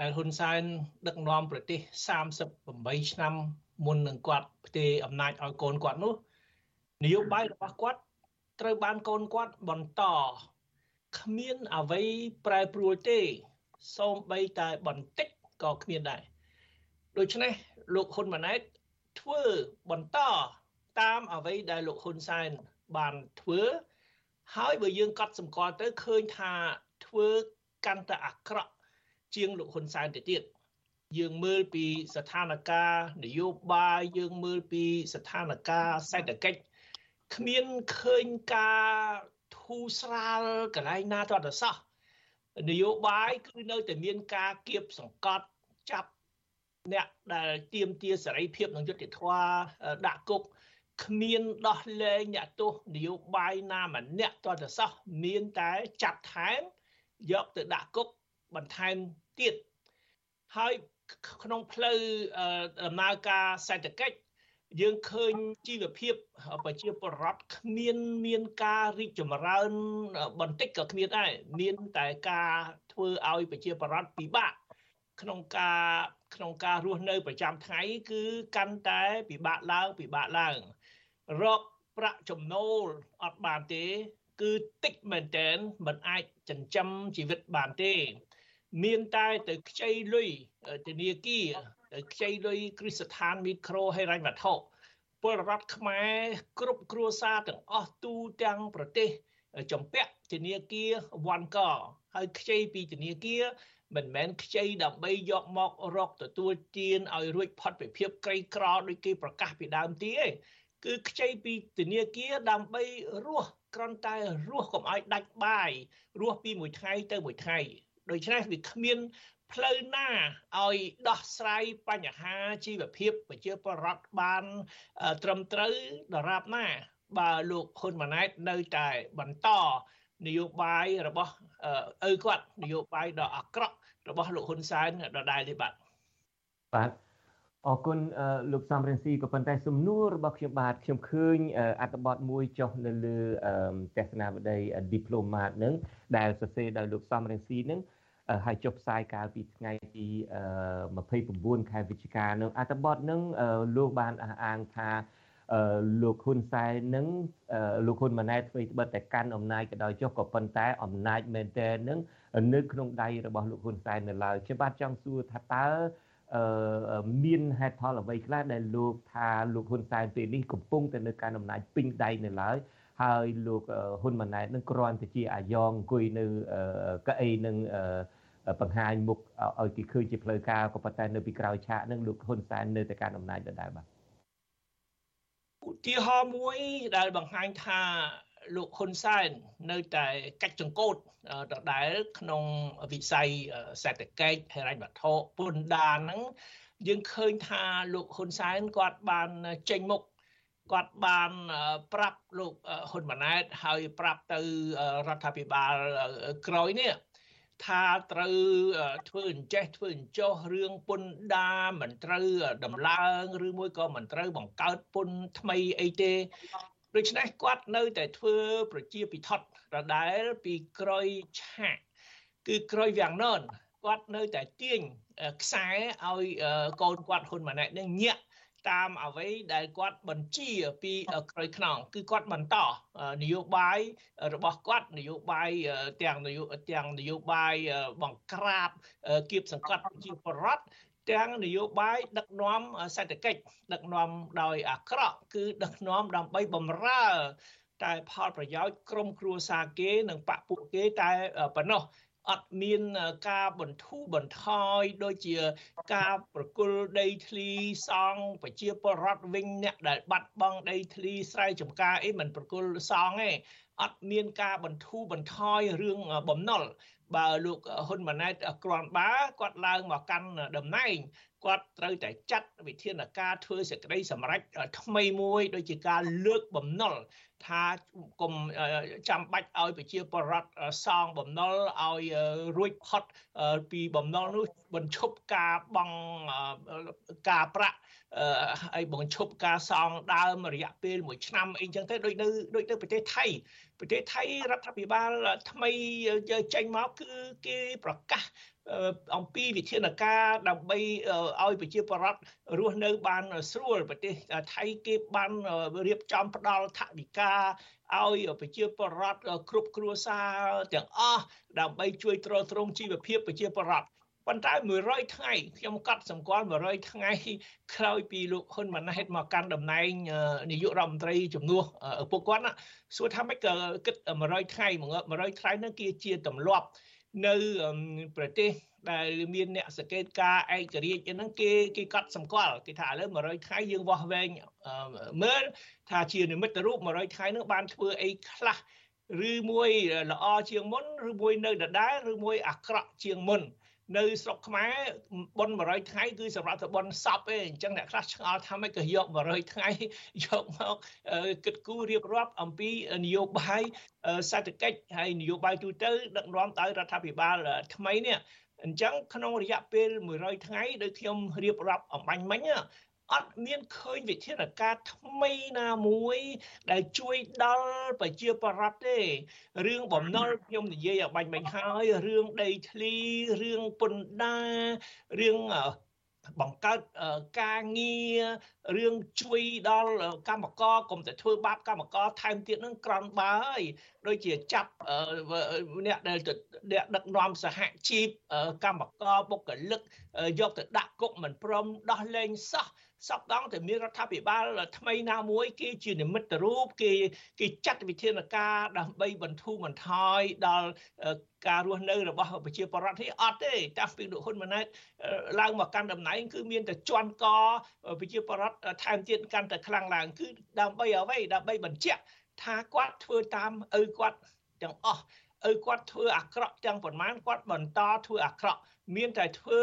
ដែលហ៊ុនសែនដឹកនាំប្រទេស38ឆ្នាំមុននឹងគាត់ផ្ទេរអំណាចឲ្យកូនគាត់នោះនយោបាយរបស់គាត់ត្រូវបានកូនគាត់បន្តគ្មានអ្វីប្រែប្រួលទេសូម្បីតែបន្តិចក៏គ្មានដែរ ដូច្នេះលោកហ៊ុនម៉ាណែតធ្វើបន្តតាមអ្វីដែលលោកហ៊ុនសែនបានធ្វើហើយបើយើងកត់សម្គាល់ទៅឃើញថាធ្វើកាន់តែអាក្រក់ជាងលោកហ៊ុនសែនទៅទៀតយើងមើលពីស្ថានភាពនយោបាយយើងមើលពីស្ថានភាពសេដ្ឋកិច្ចគ្មានឃើញការធូរស្រាលកន្លែងណាទៅអត់សោះនយោបាយគឺនៅតែមានការគៀបសង្កត់ចាប់ អ្នកដែលទៀមទាសេរីភាពនិងយុត្តិធម៌ដាក់គុកគ្មានដោះលែងអ្នកទោសនយោបាយណាម្នាក់តទៅសោះមានតែចាប់ថែមយកទៅដាក់គុកបន្ថែមទៀតហើយក្នុងផ្លូវដំណើរការសេដ្ឋកិច្ចយើងឃើញជីវភាពប្រជាពលរដ្ឋគ្មានមានការរីកចម្រើនបន្តិចក៏គ្មានដែរមានតែការធ្វើឲ្យប្រជាពលរដ្ឋពិបាកក្នុងការ ក្នុងការរស់នៅប្រចាំថ្ងៃគឺកាន់តែពិបាកឡើងពិបាកឡើងរកប្រាក់ចំណូលអត់បានទេ គឺតិចមែនតែនមិនអាចចិញ្ចឹមជីវិតបានទេ មានតែទៅខ្ចីលុយធនាគារទៅខ្ចីលុយគ្រឹះស្ថានមីក្រូហិរញ្ញវត្ថុពលរដ្ឋខ្មែរគ្រប់គ្រួសារទាំងអស់ទូទាំងប្រទេស ចំពាក់ធនាគារវ៉ាន់កហើយខ្ចីពីធនាគារ មិនមែនខ្ចីដើម្បីយកមករកទទួលទានឲ្យរួចផុតពីភាពក្រីក្រដូចគេប្រកាសពីដើមទីទេគឺខ្ចីពីធនាគារដើម្បីរស់គ្រាន់តែរស់កុំឲ្យដាច់បាយរស់ពីមួយថ្ងៃទៅមួយថ្ងៃដូច្នេះវាគ្មានផ្លូវណាឲ្យដោះស្រាយបញ្ហាជីវភាពប្រជាពលរដ្ឋបានត្រឹមត្រូវដរាបណា បើលោកហ៊ុនម៉ាណែតនៅតែបន្តនយោបាយរបស់ឪគាត់នយោបាយដ៏អាក្រក់ របស់លោកហ៊ុនសែនដដែលទេបាទបាទអរគុណលោកសំរិនស៊ីក៏ប៉ុន្តែសំណួររបស់ខ្ញុំបាទខ្ញុំឃើញអត្ថបទមួយចុះនៅលើទស្សនាវដ្តី Diplomat នឹងដែលសរសេរដោយលោកសំរិនស៊ីនឹងហើយចុះផ្សាយកាលពីថ្ងៃទី29ខែវិច្ឆិកានឹងអត្ថបទនឹងលោកបានអះអាងថាលោកហ៊ុនសែននឹងលោកហ៊ុនម៉ាណែតធ្វើត្បិតតែកាន់អំណាចក៏ដោយចុះក៏ប៉ុន្តែអំណាចមែនទែននឹង នៅក្នុងដៃរបស់លោកហ៊ុនសែននៅឡើយខ្ញុំបាទចង់សួរថាតើមានហេតុផលអ្វីខ្លះដែលលោកថាលោកហ៊ុនសែនពេលនេះកំពុងតែនៅកាន់អំណាចពេញដៃនៅឡើយហើយលោកហ៊ុនម៉ាណែតនឹងគ្រាន់តែជាអាយ៉ងអង្គុយនៅកៅអីនឹងបង្ហាញមុខឲ្យគេឃើញជាផ្លូវការក៏ប៉ុន្តែនៅពីក្រោយឆាកនឹងលោកហ៊ុនសែននៅតែកាន់អំណាចដដែលបាទឧទាហរណ៍មួយដែលបង្ហាញថា លោកហ៊ុនសែននៅតែកាច់ចង្កូតដដែលក្នុងវិស័យសេដ្ឋកិច្ចហិរញ្ញវត្ថុពន្ធដារហ្នឹងយើងឃើញថាលោកហ៊ុនសែនគាត់បានចេញមុខគាត់បានប្រាប់លោកហ៊ុនម៉ាណែតហើយប្រាប់ទៅរដ្ឋាភិបាលក្រោយនេះថាត្រូវធ្វើអញ្ចេះធ្វើអញ្ចោះរឿងពន្ធដារមិនត្រូវដំឡើងឬមួយក៏មិនត្រូវបង្កើតពន្ធថ្មីអីទេ ដូច្នេះគាត់នៅតែធ្វើប្រជាពិធដ្ឋដដែលពីក្រោយឆាកគឺក្រោយវាំងននគាត់នៅតែទាញខ្សែឲ្យកូនគាត់ហ៊ុនម៉ាណែតនឹងញាក់តាមអ្វីដែលគាត់បញ្ជាពីក្រោយខ្នងគឺគាត់បន្តនយោបាយរបស់គាត់នយោបាយទាំងនយោទាំងនយោបាយបង្ក្រាបគៀបសង្កត់ជាបរដ្ឋ ទាំងនយោបាយដឹកនាំសេដ្ឋកិច្ចដឹកនាំដោយអាក្រក់គឺដឹកនាំដើម្បីបំរើតែផលប្រយោជន៍ក្រុមគ្រួសារគេនិងបពពួកគេតែប៉ុណ្ណោះអត់មានការបន្ធូរបន្ថយដូចជាការប្រគល់ដីធ្លីសង់ប្រជាពលរដ្ឋវិញអ្នកដែលបាត់បង់ដីធ្លីស្រែចម្ការអីមិនប្រគល់សង់ទេអត់មានការបន្ធូរបន្ថយរឿងបំណុល បើលោកហ៊ុនម៉ាណែតក្រាន់បាគាត់ឡើងមកកាន់តំណែងគាត់ត្រូវតែចាត់វិធានការធ្វើសេចក្តីសម្រេចថ្មីមួយដូចជាការលើកបំណុលថាគុំចាំបាច់ឲ្យប្រជាពលរដ្ឋសងបំណុលឲ្យរួចផុតពីបំណុលនោះបញ្ឈប់ការបង់ការប្រាក់ហើយបង្ឈប់ការសងដើមរយៈពេល1ឆ្នាំអីចឹងទៅដូចនៅដូចនៅប្រទេសថៃ ប្រទេសថៃរដ្ឋាភិបាលថ្មីចេញមកគឺគេប្រកាសអំពីវិធានការដើម្បីឲ្យប្រជាពលរដ្ឋរស់នៅបានស្រួលប្រទេសថៃគេបានរៀបចំផ្ដល់ថវិកាឲ្យប្រជាពលរដ្ឋគ្រប់គ្រួសារទាំងអស់ដើម្បីជួយទ្រទ្រង់ជីវភាពប្រជាពលរដ្ឋ ប៉ុន្តែ100ថ្ងៃខ្ញុំកត់សម្គាល់100ថ្ងៃក្រោយពីលោកហ៊ុនម៉ាណែតមកកាន់តំណែងនាយករដ្ឋមន្ត្រីជំនួសឪពុកគាត់សួរថាម៉េចក៏គិត100ថ្ងៃ100ថ្ងៃហ្នឹងគឺជាទម្លាប់នៅប្រទេសដែលមានអ្នកសង្កេតការឯករាជ្យហ្នឹងគេគេកត់សម្គាល់គេថាឥឡូវ100ថ្ងៃយើងវាស់វែងមើលថាជានិមិត្តរូប100ថ្ងៃហ្នឹងបានធ្វើអីខ្លះឬមួយល្អជាងមុនឬមួយនៅដដែលឬមួយអាក្រក់ជាងមុន នៅស្រុកខ្មែរប៉ុន100ថ្ងៃគឺសម្រាប់ទៅប៉ុនសពទេអញ្ចឹងអ្នកខ្លះឆ្ងល់ថាម៉េចក៏យក100ថ្ងៃយកមកគិតគូររៀបរាប់អំពីនយោបាយសេដ្ឋកិច្ចហើយនយោបាយទូទៅដឹកនាំដោយរដ្ឋាភិបាលថ្មីនេះអញ្ចឹងក្នុងរយៈពេល100ថ្ងៃដោយខ្ញុំរៀបរាប់អំបញ្ញមិញ អត់មានឃើញវិធានការថ្មីណាមួយ ដែលជួយដល់ប្រជាពលរដ្ឋទេរឿងបំណុលខ្ញុំនិយាយឲ្យបាញ់មិញហើយរឿងដីធ្លីរឿងពន្ធដាររឿងបង្កើតការងាររឿងជួយដល់កម្មករកុំតែធ្វើបាបកម្មករថែមទៀតនឹងក្រំបើហើយដូចជាចាប់អ្នកដែលអ្នកដឹកនាំសហជីពកម្មករបុគ្គលិកយកទៅដាក់គុកមិនព្រមដោះលែងសោះ សពដងតែមានរដ្ឋាភិបាលថ្មីណាមួយគេជានិមិត្តរូបគេគេចាត់វិធានការដើម្បីបន្ធូរបន្ថយដល់ការរស់នៅរបស់ប្រជាពលរដ្ឋនេះអត់ទេតាំងពីលោកហ៊ុនម៉ាណែតឡើងមកកាន់តំណែងគឺមានតែជន់កប្រជាពលរដ្ឋថែមទៀតកាន់តែខ្លាំងឡើងគឺដើម្បីអ្វីដើម្បីបញ្ជាក់ថាគាត់ធ្វើតាមឪគាត់ទាំងអស់ឪគាត់ធ្វើអាក្រក់ទាំងប៉ុន្មានគាត់បន្តធ្វើអាក្រក់មានតែធ្វើ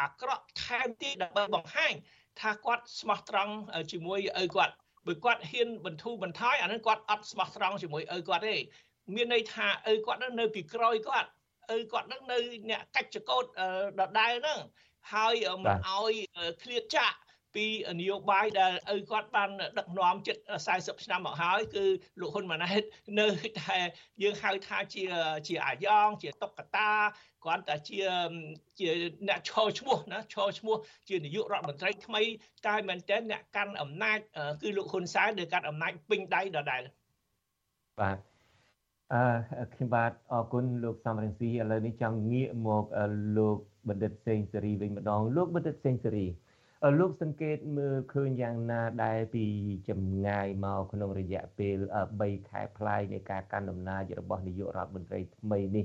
អាក្រក់ថែមទៀតដើម្បីបង្ហាញ ថាគាត់ស្មោះត្រង់ជាមួយឪគាត់បើគាត់ហ៊ានបន្ធូរបន្ថយអានឹងគាត់អត់ស្មោះត្រង់ជាមួយឪគាត់ទេមានន័យថាឪគាត់នឹងនៅពីក្រោយគាត់ឪគាត់នឹងនៅអ្នកកាច់ចកោតដដែលហ្នឹងហើយមិនឲ្យឃ្លាតចាក់ ពីនយោបាយដែលឪគាត់បានដឹកនាំជិត40ឆ្នាំមកហើយគឺលោកហ៊ុនម៉ាណែតនៅតែយើងហៅថាជាជាអាយ៉ងជាតុកតាគ្រាន់តែជាជាអ្នកឈរឈ្មោះណាឈរឈ្មោះជានាយករដ្ឋមន្ត្រីថ្មីតែមែនតើអ្នកកាន់អំណាចគឺលោកហ៊ុនសែនដែលកាន់អំណាចពេញដៃដដែលបាទអឺខ្ញុំបាទអរគុណលោកសំរងស៊ីឥឡូវនេះចង់ងាកមកលោកបណ្ឌិតសេងសេរីវិញម្ដងលោកបណ្ឌិតសេងសេរី លោកសង្កេតមើលឃើញយ៉ាងណាដែលពីចម្ងាយមកក្នុងរយៈពេល3ខែប្លាយនៃការកាន់អំណាចរបស់នាយករដ្ឋមន្ត្រីថ្មីនេះ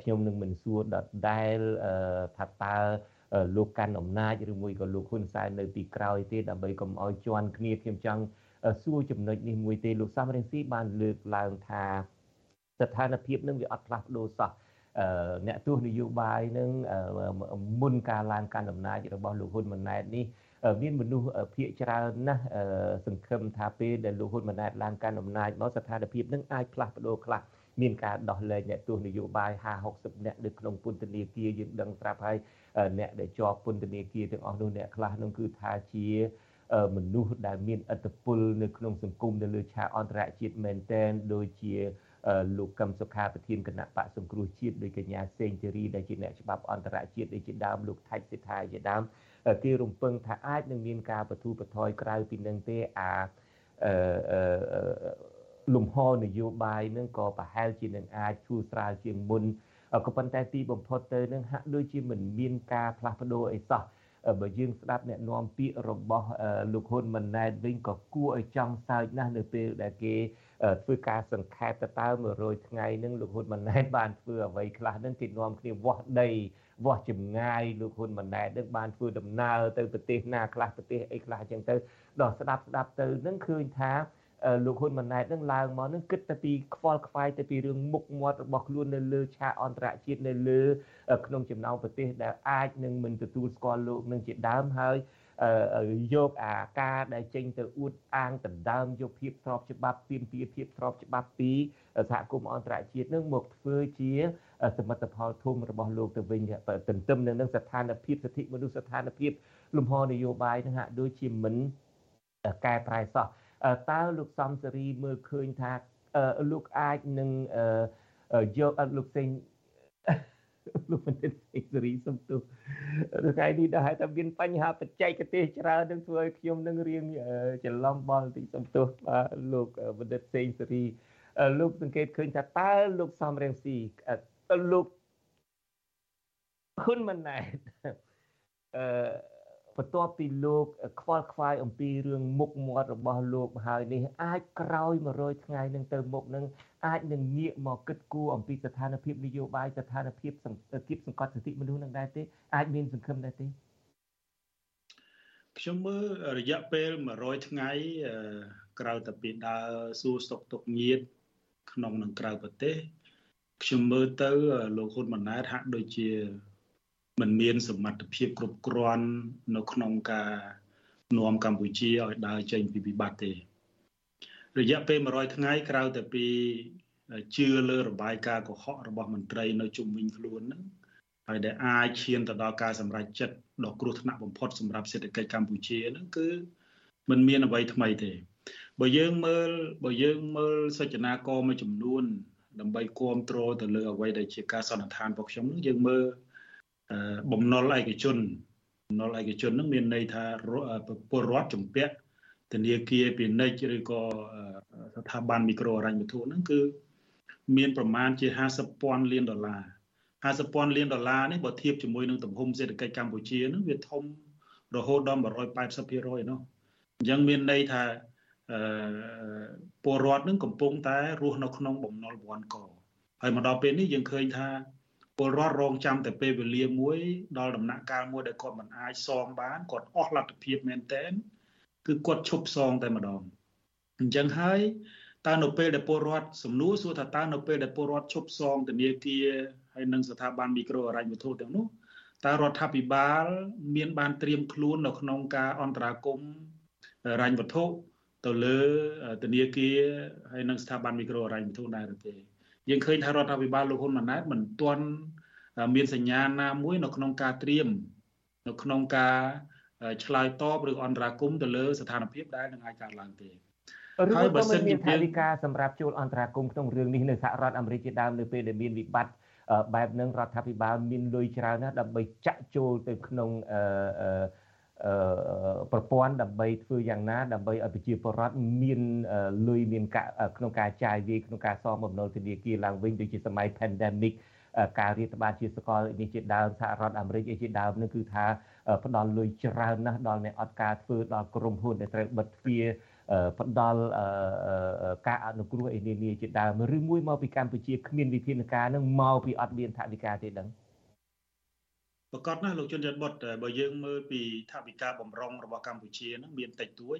ខ្ញុំនឹងមិនសួរដដែលថាតើលោកកាន់អំណាចឬមួយក៏លោកហ៊ុនសែននៅទីក្រោយទេដើម្បីកុំឲ្យជន់គ្នាខ្ញុំចង់សួរចំណុចនេះមួយទេលោកសំរងស៊ីបានលើកឡើងថាស្ថានភាពនឹងវាអត់ផ្លាស់ប្ដូរសោះ អ្នកទស្សនយោបាយនឹងមុនការឡើងកាន់អំណាចរបស់លោកហ៊ុនម៉ាណែតនេះមានមនុស្សភាគច្រើនណាស់សង្ឃឹមថាពេលដែលលោកហ៊ុនម៉ាណែតឡើងកាន់អំណាចមកស្ថានភាពនឹងអាចផ្លាស់ប្ដូរខ្លះមានការដោះលែងអ្នកទស្សនយោបាយ50 60នាក់នៅក្នុងពន្ធនាគារយើងដឹងត្រាប់ហើយអ្នកដែលជាប់ពន្ធនាគារទាំងអស់នោះអ្នកខ្លះនោះគឺថាជាមនុស្សដែលមានឥទ្ធិពលនៅក្នុងសង្គមនៅលើឆាកអន្តរជាតិមែនតែនដូចជា លោកកឹមសុខាប្រធានគណៈបកសង្គ្រោះជាតិដោយកញ្ញាសេងធីរីដែលជាអ្នកច្បាប់អន្តរជាតិដូចជាដើមលោកថៃសិដ្ឋាជាដើមគេរំពឹងថាអាចនឹងមានការបទូបថយក្រៅពីនឹងទេអាលំហនយោបាយនឹងក៏ប្រហែលជានឹងអាចធូរស្រាលជាងមុនក៏ប៉ុន្តែទីបំផុតទៅនឹងហាក់ដូចជាមិនមានការផ្លាស់ប្ដូរអីសោះបើយើងស្ដាប់អ្នកនាំពាក្យរបស់លោកហ៊ុនម៉ាណែតវិញក៏គួរឲ្យចង់សើចណាស់នៅពេលដែលគេ ធ្វើការសង្ខេបទៅតើ100ថ្ងៃនឹងលោកហ៊ុនម៉ាណែតបានធ្វើអ្វីខ្លះនឹងគេនាំគ្នាវាស់ដីវាស់ចម្ងាយលោកហ៊ុនម៉ាណែតនឹងបានធ្វើដំណើរទៅប្រទេសណាខ្លះប្រទេសអីខ្លះអញ្ចឹងទៅដល់ស្ដាប់ស្ដាប់ទៅនឹងឃើញថាលោកហ៊ុនម៉ាណែតនឹងឡើងមកនឹងគិតតែពីខ្វល់ខ្វាយទៅពីរឿងមុខមាត់របស់ខ្លួននៅលើឆាកអន្តរជាតិនៅលើក្នុងចំណោមប្រទេសដែលអាចនឹងមិនទទួលស្គាល់លោកនឹងជាដើមហើយ យកអាការដែលចេញទៅអួតអាងដណ្ដើមយកភាពស្របច្បាប់ពីពីភាពស្របច្បាប់ពីសហគមន៍អន្តរជាតិនឹងមកធ្វើជាសមិទ្ធផលធំរបស់លោកទៅវិញទន្ទឹមនឹងស្ថានភាពសិទ្ធិមនុស្សស្ថានភាពលំហនយោបាយនឹងហាក់ដូចជាមិនកែប្រែសោះតើលោកសំសេរីមើលឃើញថាលោកអាចនឹងយកលោកសេង លោកបណ្ឌិតសេរីរីសំទោសថ្ងៃនេះដែរតែមានបញ្ហាបច្ចេកទេសច្រើននឹងធ្វើឲ្យខ្ញុំនឹងរៀងច្រឡំបល់តិចសំទោសបាទលោកបណ្ឌិតសេងសេរីលោកសង្កេតឃើញថាតើលោកសំរងស៊ីលោកហ៊ុនម៉ាណែតអឺ បន្ទាប់ពីលោកខ្វល់ខ្វាយអំពីរឿងមុខមាត់របស់លោកហើយនេះអាចក្រោយ100ថ្ងៃនឹងទៅមុខនឹងអាចនឹងងាកមកគិតគូរអំពីស្ថានភាពនយោបាយស្ថានភាពគៀបសង្កត់សិទ្ធិមនុស្សនឹងដែរទេអាចមានសង្ឃឹមដែរទេខ្ញុំមើលរយៈពេល100ថ្ងៃក្រៅតែពីដើរសួរស្តុកទុកញាតក្នុងនិងក្រៅប្រទេសខ្ញុំមើលទៅលោកហ៊ុនម៉ាណែតហាក់ដូចជា មិនមានសមត្ថភាពគ្រប់គ្រាន់នៅក្នុងការនាំកម្ពុជាឲ្យដើរចេញពីវិបត្តិទេរយៈពេល100ថ្ងៃក្រៅតែពីជឿលើរបាយការណ៍កុហករបស់មន្ត្រីនៅជុំវិញខ្លួនហ្នឹងហើយដែលអាចឈានទៅដល់ការសម្រេចចិត្តដ៏គ្រោះថ្នាក់បំផុតសម្រាប់សេដ្ឋកិច្ចកម្ពុជាហ្នឹងគឺมันមានអ្វីថ្មីទេបើយើងមើលបើយើងមើលសចនាករមួយចំនួនដើម្បីគ្រប់គ្រងទៅលើអ្វីដែលជាការសន្និដ្ឋានរបស់ខ្ញុំនឹងយើងមើល បំណុលឯកជនបំណុលឯកជននឹងមានន័យថាពលរដ្ឋជំពាក់ធនាគារពាណិជ្ជឬក៏ស្ថាប័នមីក្រូហិរញ្ញវត្ថុហ្នឹងគឺមានប្រមាណជា50ពាន់លានដុល្លារ50ពាន់លានដុល្លារនេះបើធៀបជាមួយនឹងទំហំសេដ្ឋកិច្ចកម្ពុជាហ្នឹងវាធំរហូតដល់180%នោះអញ្ចឹងមានន័យថាអឺពលរដ្ឋនឹងកំពុងតែរស់នៅក្នុងបំណុលវ័នកហើយមកដល់ពេលនេះយើងឃើញថា ពលរដ្ឋរងចាំតែពេលវេលាមួយដល់ដំណាក់កាលមួយដែលគាត់មិនអាចសងបានគាត់អស់លទ្ធភាពមែនតែនគឺគាត់ឈប់សងតែម្ដងអញ្ចឹងហើយតើនៅពេលដែលពលរដ្ឋសំណួរសួរថាតើនៅពេលដែលពលរដ្ឋឈប់សងធនាគារហើយនិងស្ថាប័នមីក្រូហិរញ្ញវត្ថុទាំងនោះតើរដ្ឋាភិបាល មានបានត្រៀមខ្លួននៅក្នុងការអន្តរាគមន៍ហិរញ្ញវត្ថុទៅលើធនាគារហើយនិងស្ថាប័នមីក្រូហិរញ្ញវត្ថុដែរឬទេ យើងឃើញថារដ្ឋាភិបាលលោកហ៊ុនម៉ាណែតមិនទាន់មានសញ្ញាណាមួយនៅក្នុងការត្រៀមនៅក្នុងការឆ្លើយតបឬអន្តរាគមទៅលើស្ថានភាពដែលនឹងអាចកើតឡើងទេហើយបើសិនជាមានថាវិការសម្រាប់ជួលអន្តរាគមក្នុងរឿងនេះនៅសហរដ្ឋអាមេរិកជាដើមនៅពេលដែលមានវិបត្តិបែបនឹងរដ្ឋាភិបាលមានលុយច្រើនណាស់ដើម្បីចាក់ចូលទៅក្នុងអឺ ប្រព័ន្ធដើម្បីធ្វើយ៉ាងណាដើម្បីឲ្យប្រជាពលរដ្ឋមានលុយមានការក្នុងការចាយវាយក្នុងការសងបំណុលធនាគារឡើងវិញដូចជាសម័យ pandemic ការរាតត្បាតជាសកលនេះជាដើមសហរដ្ឋអាមេរិកជាដើមនឹងគឺថាផ្ដល់លុយច្រើនណាស់ដល់អ្នកអត់ការធ្វើដល់ក្រុមហ៊ុនដែលត្រូវបិទទ្វារផ្ដល់ការអនុគ្រោះអីនានាជាដើមឬមួយមកពីកម្ពុជាគ្មានវិធានការនឹងមកពីអត់មានថវិកាទេដឹង ប្រកាសណាស់លោកជនច័ន្ទបុតបើយើងមើលពីថាវិការបំរុងរបស់កម្ពុជានឹងមានតិចតួច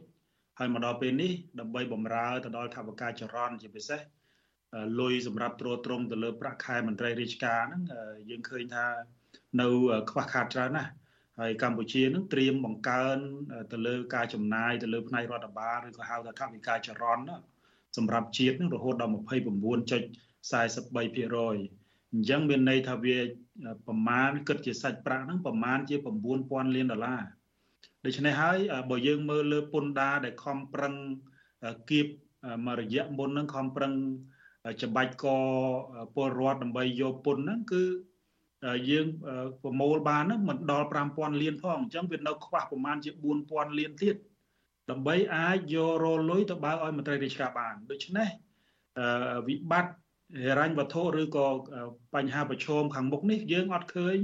ហើយមកដល់ពេលនេះដើម្បីបំរើទៅដល់ថាវិការចរន្តជាពិសេសលុយសម្រាប់ទ្រទ្រង់ទៅលើប្រាក់ខែមន្ត្រីរាជការហ្នឹងយើងឃើញថានៅខ្វះខាតច្រើនណាស់ហើយកម្ពុជានឹងត្រៀមបង្កើនទៅលើការចំណាយទៅលើផ្នែករដ្ឋបាលឬក៏ហៅថាថាវិការចរន្តសម្រាប់ជាតិនឹងរហូតដល់29.43%អញ្ចឹងមានន័យថាវា ប្រមាណគិតជាសាច់ប្រាក់ហ្នឹងប្រមាណជា9000លានដុល្លារដូច្នេះហើយបើយើងមើលលើពន្ធដារដែលខំប្រឹងគៀបមួយរយៈមុនហ្នឹងខំប្រឹងច្បាច់កពលរដ្ឋដើម្បីយកពន្ធហ្នឹងគឺយើងប្រមូលបានហ្នឹងមិនដល់5000លានផងអញ្ចឹងវានៅខ្វះប្រមាណជា4000លានទៀតដើម្បីអាចយករលុយទៅបើកឲ្យមន្ត្រីរាជការបានដូច្នេះវិបត្តិ ហិរញ្ញវត្ថុឬក៏បញ្ហាប្រឈមខាងមុខនេះយើងអត់ឃើញ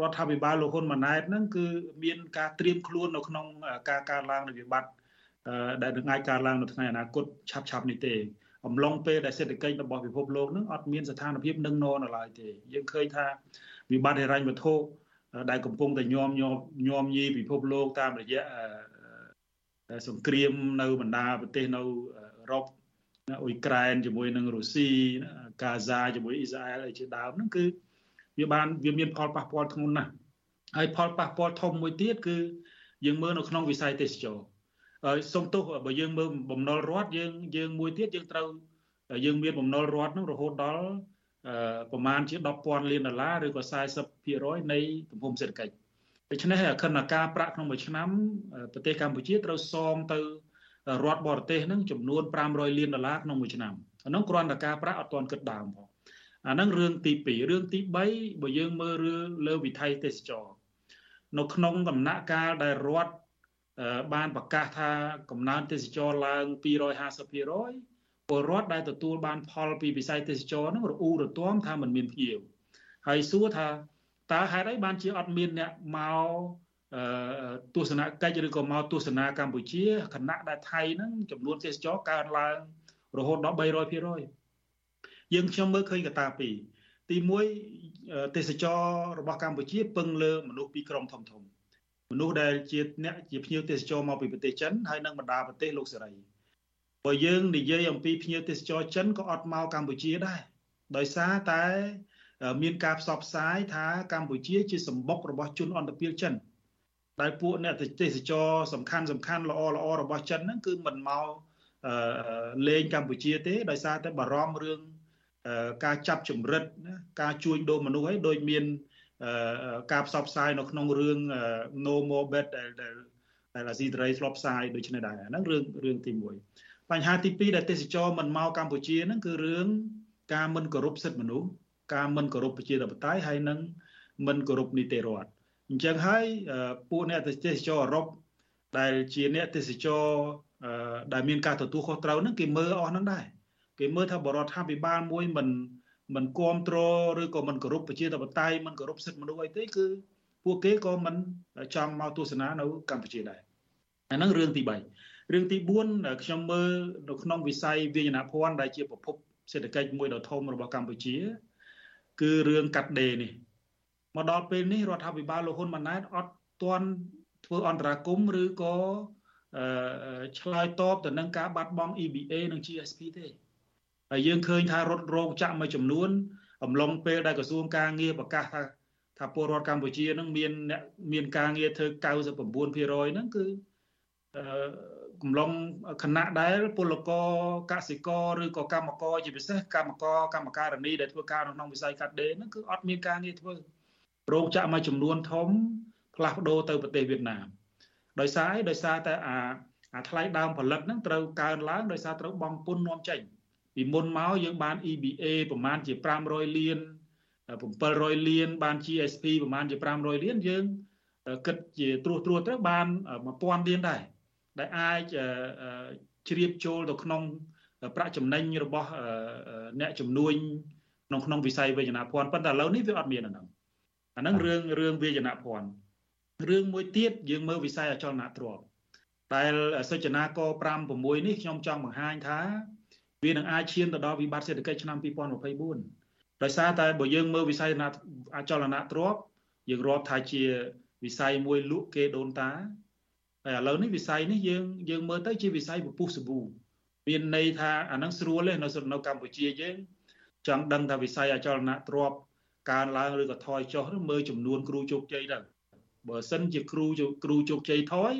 រដ្ឋាភិបាលលោកហ៊ុនម៉ាណែតហ្នឹងគឺមានការត្រៀមខ្លួននៅក្នុងការកើនឡើងនៃវិបត្តិដែលនឹងអាចកើតឡើងនៅថ្ងៃអនាគតឆាប់ឆាប់នេះទេអំឡុងពេលដែលសេដ្ឋកិច្ចរបស់ពិភពលោកនឹងអត់មានស្ថានភាពនឹងននៅឡើយទេយើងឃើញថាវិបត្តិហិរញ្ញវត្ថុដែលកំពុងតែញោមញោមញោមញីពិភពលោកតាមរយៈសង្គ្រាមនៅបណ្ដាប្រទេសនៅអឺរ៉ុប អ៊ុយក្រែនជាមួយនឹងរុស្ស៊ីកាហ្សាជាមួយអ៊ីស្រាអែលអីជាដើមហ្នឹងគឺវាបានវាមានផលប៉ះពាល់ធ្ងន់ណាស់ហើយផលប៉ះពាល់ធំមួយទៀតគឺយើងមើលនៅក្នុងវិស័យទេសចរហើយសុំទោសបើយើងមើលបំណុលរដ្ឋយើងយើងមួយទៀតយើងត្រូវយើងមានបំណុលរដ្ឋហ្នឹងរហូតដល់ប្រមាណជា10,000លានដុល្លារឬក៏40%នៃទំហំសេដ្ឋកិច្ចដូច្នេះខណ្ឌការប្រាក់ក្នុងមួយឆ្នាំប្រទេសកម្ពុជាត្រូវសងទៅ រដ្ឋបរទេសហ្នឹងចំនួន500លានដុល្លារក្នុងមួយឆ្នាំអានោះគ្រាន់តែការប្រាក់អត់ទាន់គិតដើមផងអាហ្នឹងរឿងទី2រឿងទី3បើយើងមើលរឿងលើវិថ័យទេសចរនៅក្នុងដំណាក់កាលដែលរដ្ឋបានប្រកាសថាកំណើនទេសចរឡើង250%ពលរដ្ឋដែលទទួលបានផលពីវិស័យទេសចរហ្នឹងរអ៊ូរទាំថាมันមានភ្ញៀវហើយសួរថាតើហេតុអីបានជាអត់មានអ្នកមក ទស្សនកិច្ចឬក៏មកទស្សនាកម្ពុជាគណៈដែលថៃហ្នឹងចំនួនទេសចរកើនឡើងរហូតដល់300%យើងខ្ញុំមើលឃើញកត្តាពីរទី1ទេសចររបស់កម្ពុជាពឹងលើមនុស្សពីរក្រុមធំធំមនុស្សដែលជាអ្នកជាភ្ញៀវទេសចរមកពីប្រទេសចិនហើយនិងបណ្ដាប្រទេសលោកសេរីបើយើងនិយាយអំពីភ្ញៀវទេសចរចិនក៏អត់មកកម្ពុជាដែរដោយសារតែមានការផ្សព្វផ្សាយថាកម្ពុជាជាសម្បុករបស់ជនអន្តពាលចិន ដែលពួកអ្នកទេសចរសំខាន់សំខាន់ល្អល្អរបស់ចិនហ្នឹងគឺមិនមកលេងកម្ពុជាទេដោយសារតែបារម្ភរឿងការចាប់ចម្រិតការជួញដូរមនុស្សឲ្យដូចមានការផ្សព្វផ្សាយនៅក្នុងរឿង No More Bet ដែលដែលអាស៊ីសេរីធ្លាប់ផ្សាយដូចនេះដែរហ្នឹងរឿងរឿងទី1បញ្ហាទី2ដែលទេសចរមិនមកកម្ពុជាហ្នឹងគឺរឿងការមិនគោរពសិទ្ធិមនុស្សការមិនគោរពប្រជាធិបតេយ្យហើយនឹងមិនគោរពនីតិរដ្ឋ អញ្ចឹងហើយពួកអ្នកទេសចរអឺរ៉ុបដែលជាអ្នកទេសចរដែលមានការទទួលខុសត្រូវហ្នឹងគេមើលអស់ហ្នឹងដែរគេមើលថាបរដ្ឋាភិបាលមួយមិនមិនគ្រប់គ្រងឬក៏មិនគោរពប្រជាធិបតេយ្យមិនគោរពសិទ្ធិមនុស្សអីទេគឺពួកគេក៏មិនចង់មកទស្សនានៅកម្ពុជាដែរអាហ្នឹងរឿងទី3រឿងទី4ខ្ញុំមើលនៅក្នុងវិស័យវិញ្ញាណភ័ណ្ឌដែលជាប្រភពសេដ្ឋកិច្ចមួយដ៏ធំរបស់កម្ពុជា គឺរឿងកាត់ដេរនេះ មកដល់ពេលនេះរដ្ឋាភិបាលលោកហ៊ុនម៉ាណែតអត់ទាន់ធ្វើអន្តរាគមឬក៏ឆ្លើយតបទៅនឹងការបាត់បង់ EBA និង GSP ទេហើយយើងឃើញថារត់រោងចក្រមួយចំនួនអំឡុងពេលដែលក្រសួងការងារប្រកាសថាថាពលរដ្ឋកម្ពុជានឹងមានអ្នកមានការងារធ្វើ99%ហ្នឹងគឺអឺកំឡុងគណៈដែលពលករកសិករឬក៏កម្មករជាពិសេសកម្មករកម្មការនីដែលធ្វើការនៅក្នុងវិស័យកាត់ដេរហ្នឹងគឺអត់មានការងារធ្វើ រោងចក្រមួយចំនួនធំផ្លាស់ប្ដូរទៅប្រទេសវៀតណាមដោយសារអីដោយសារតែអាអាថ្លៃដើមផលិតហ្នឹងត្រូវកើនឡើងដោយសារត្រូវបង់ពន្ធនាំចេញពីមុនមកយើងបាន EBA ប្រមាណជា500លាន700លានបាន GSP ប្រមាណជា500លានយើងគិតជាត្រួសត្រួសទៅបាន1000លានដែរដែលអាចជ្រាបចូលទៅក្នុងប្រាក់ចំណេញរបស់អ្នកជំនួញក្នុងក្នុងវិស័យវេជ្ជនាភ័ណ្ឌប៉ុន្តែឥឡូវនេះវាអត់មានអាហ្នឹង អាហ្នឹងរឿងរឿងវេជ្ជនាភ័ណ្ឌរឿងមួយទៀតយើងមើលវិស័យអចលនទ្រព្យដែលសុចនាក5 6នេះខ្ញុំចង់បង្ហាញថាវានឹងអាចឈានទៅដល់វិបត្តិសេដ្ឋកិច្ចឆ្នាំ2024ដោយសារតែបើយើងមើលវិស័យអចលនទ្រព្យយើងរាប់ថាជាវិស័យមួយលក់គេដូនតាហើយឥឡូវនេះវិស័យនេះយើងយើងមើលទៅជាវិស័យពពុះសាប៊ូមានន័យថាអានឹងស្រួលទេនៅនៅកម្ពុជាយើងចង់ដឹងថាវិស័យអចលនទ្រព្យ កើនឡើងឬក៏ថយចុះមើលចំនួនគ្រូជោគជ័យទៅបើសិនជាគ្រូគ្រូជោគជ័យថយ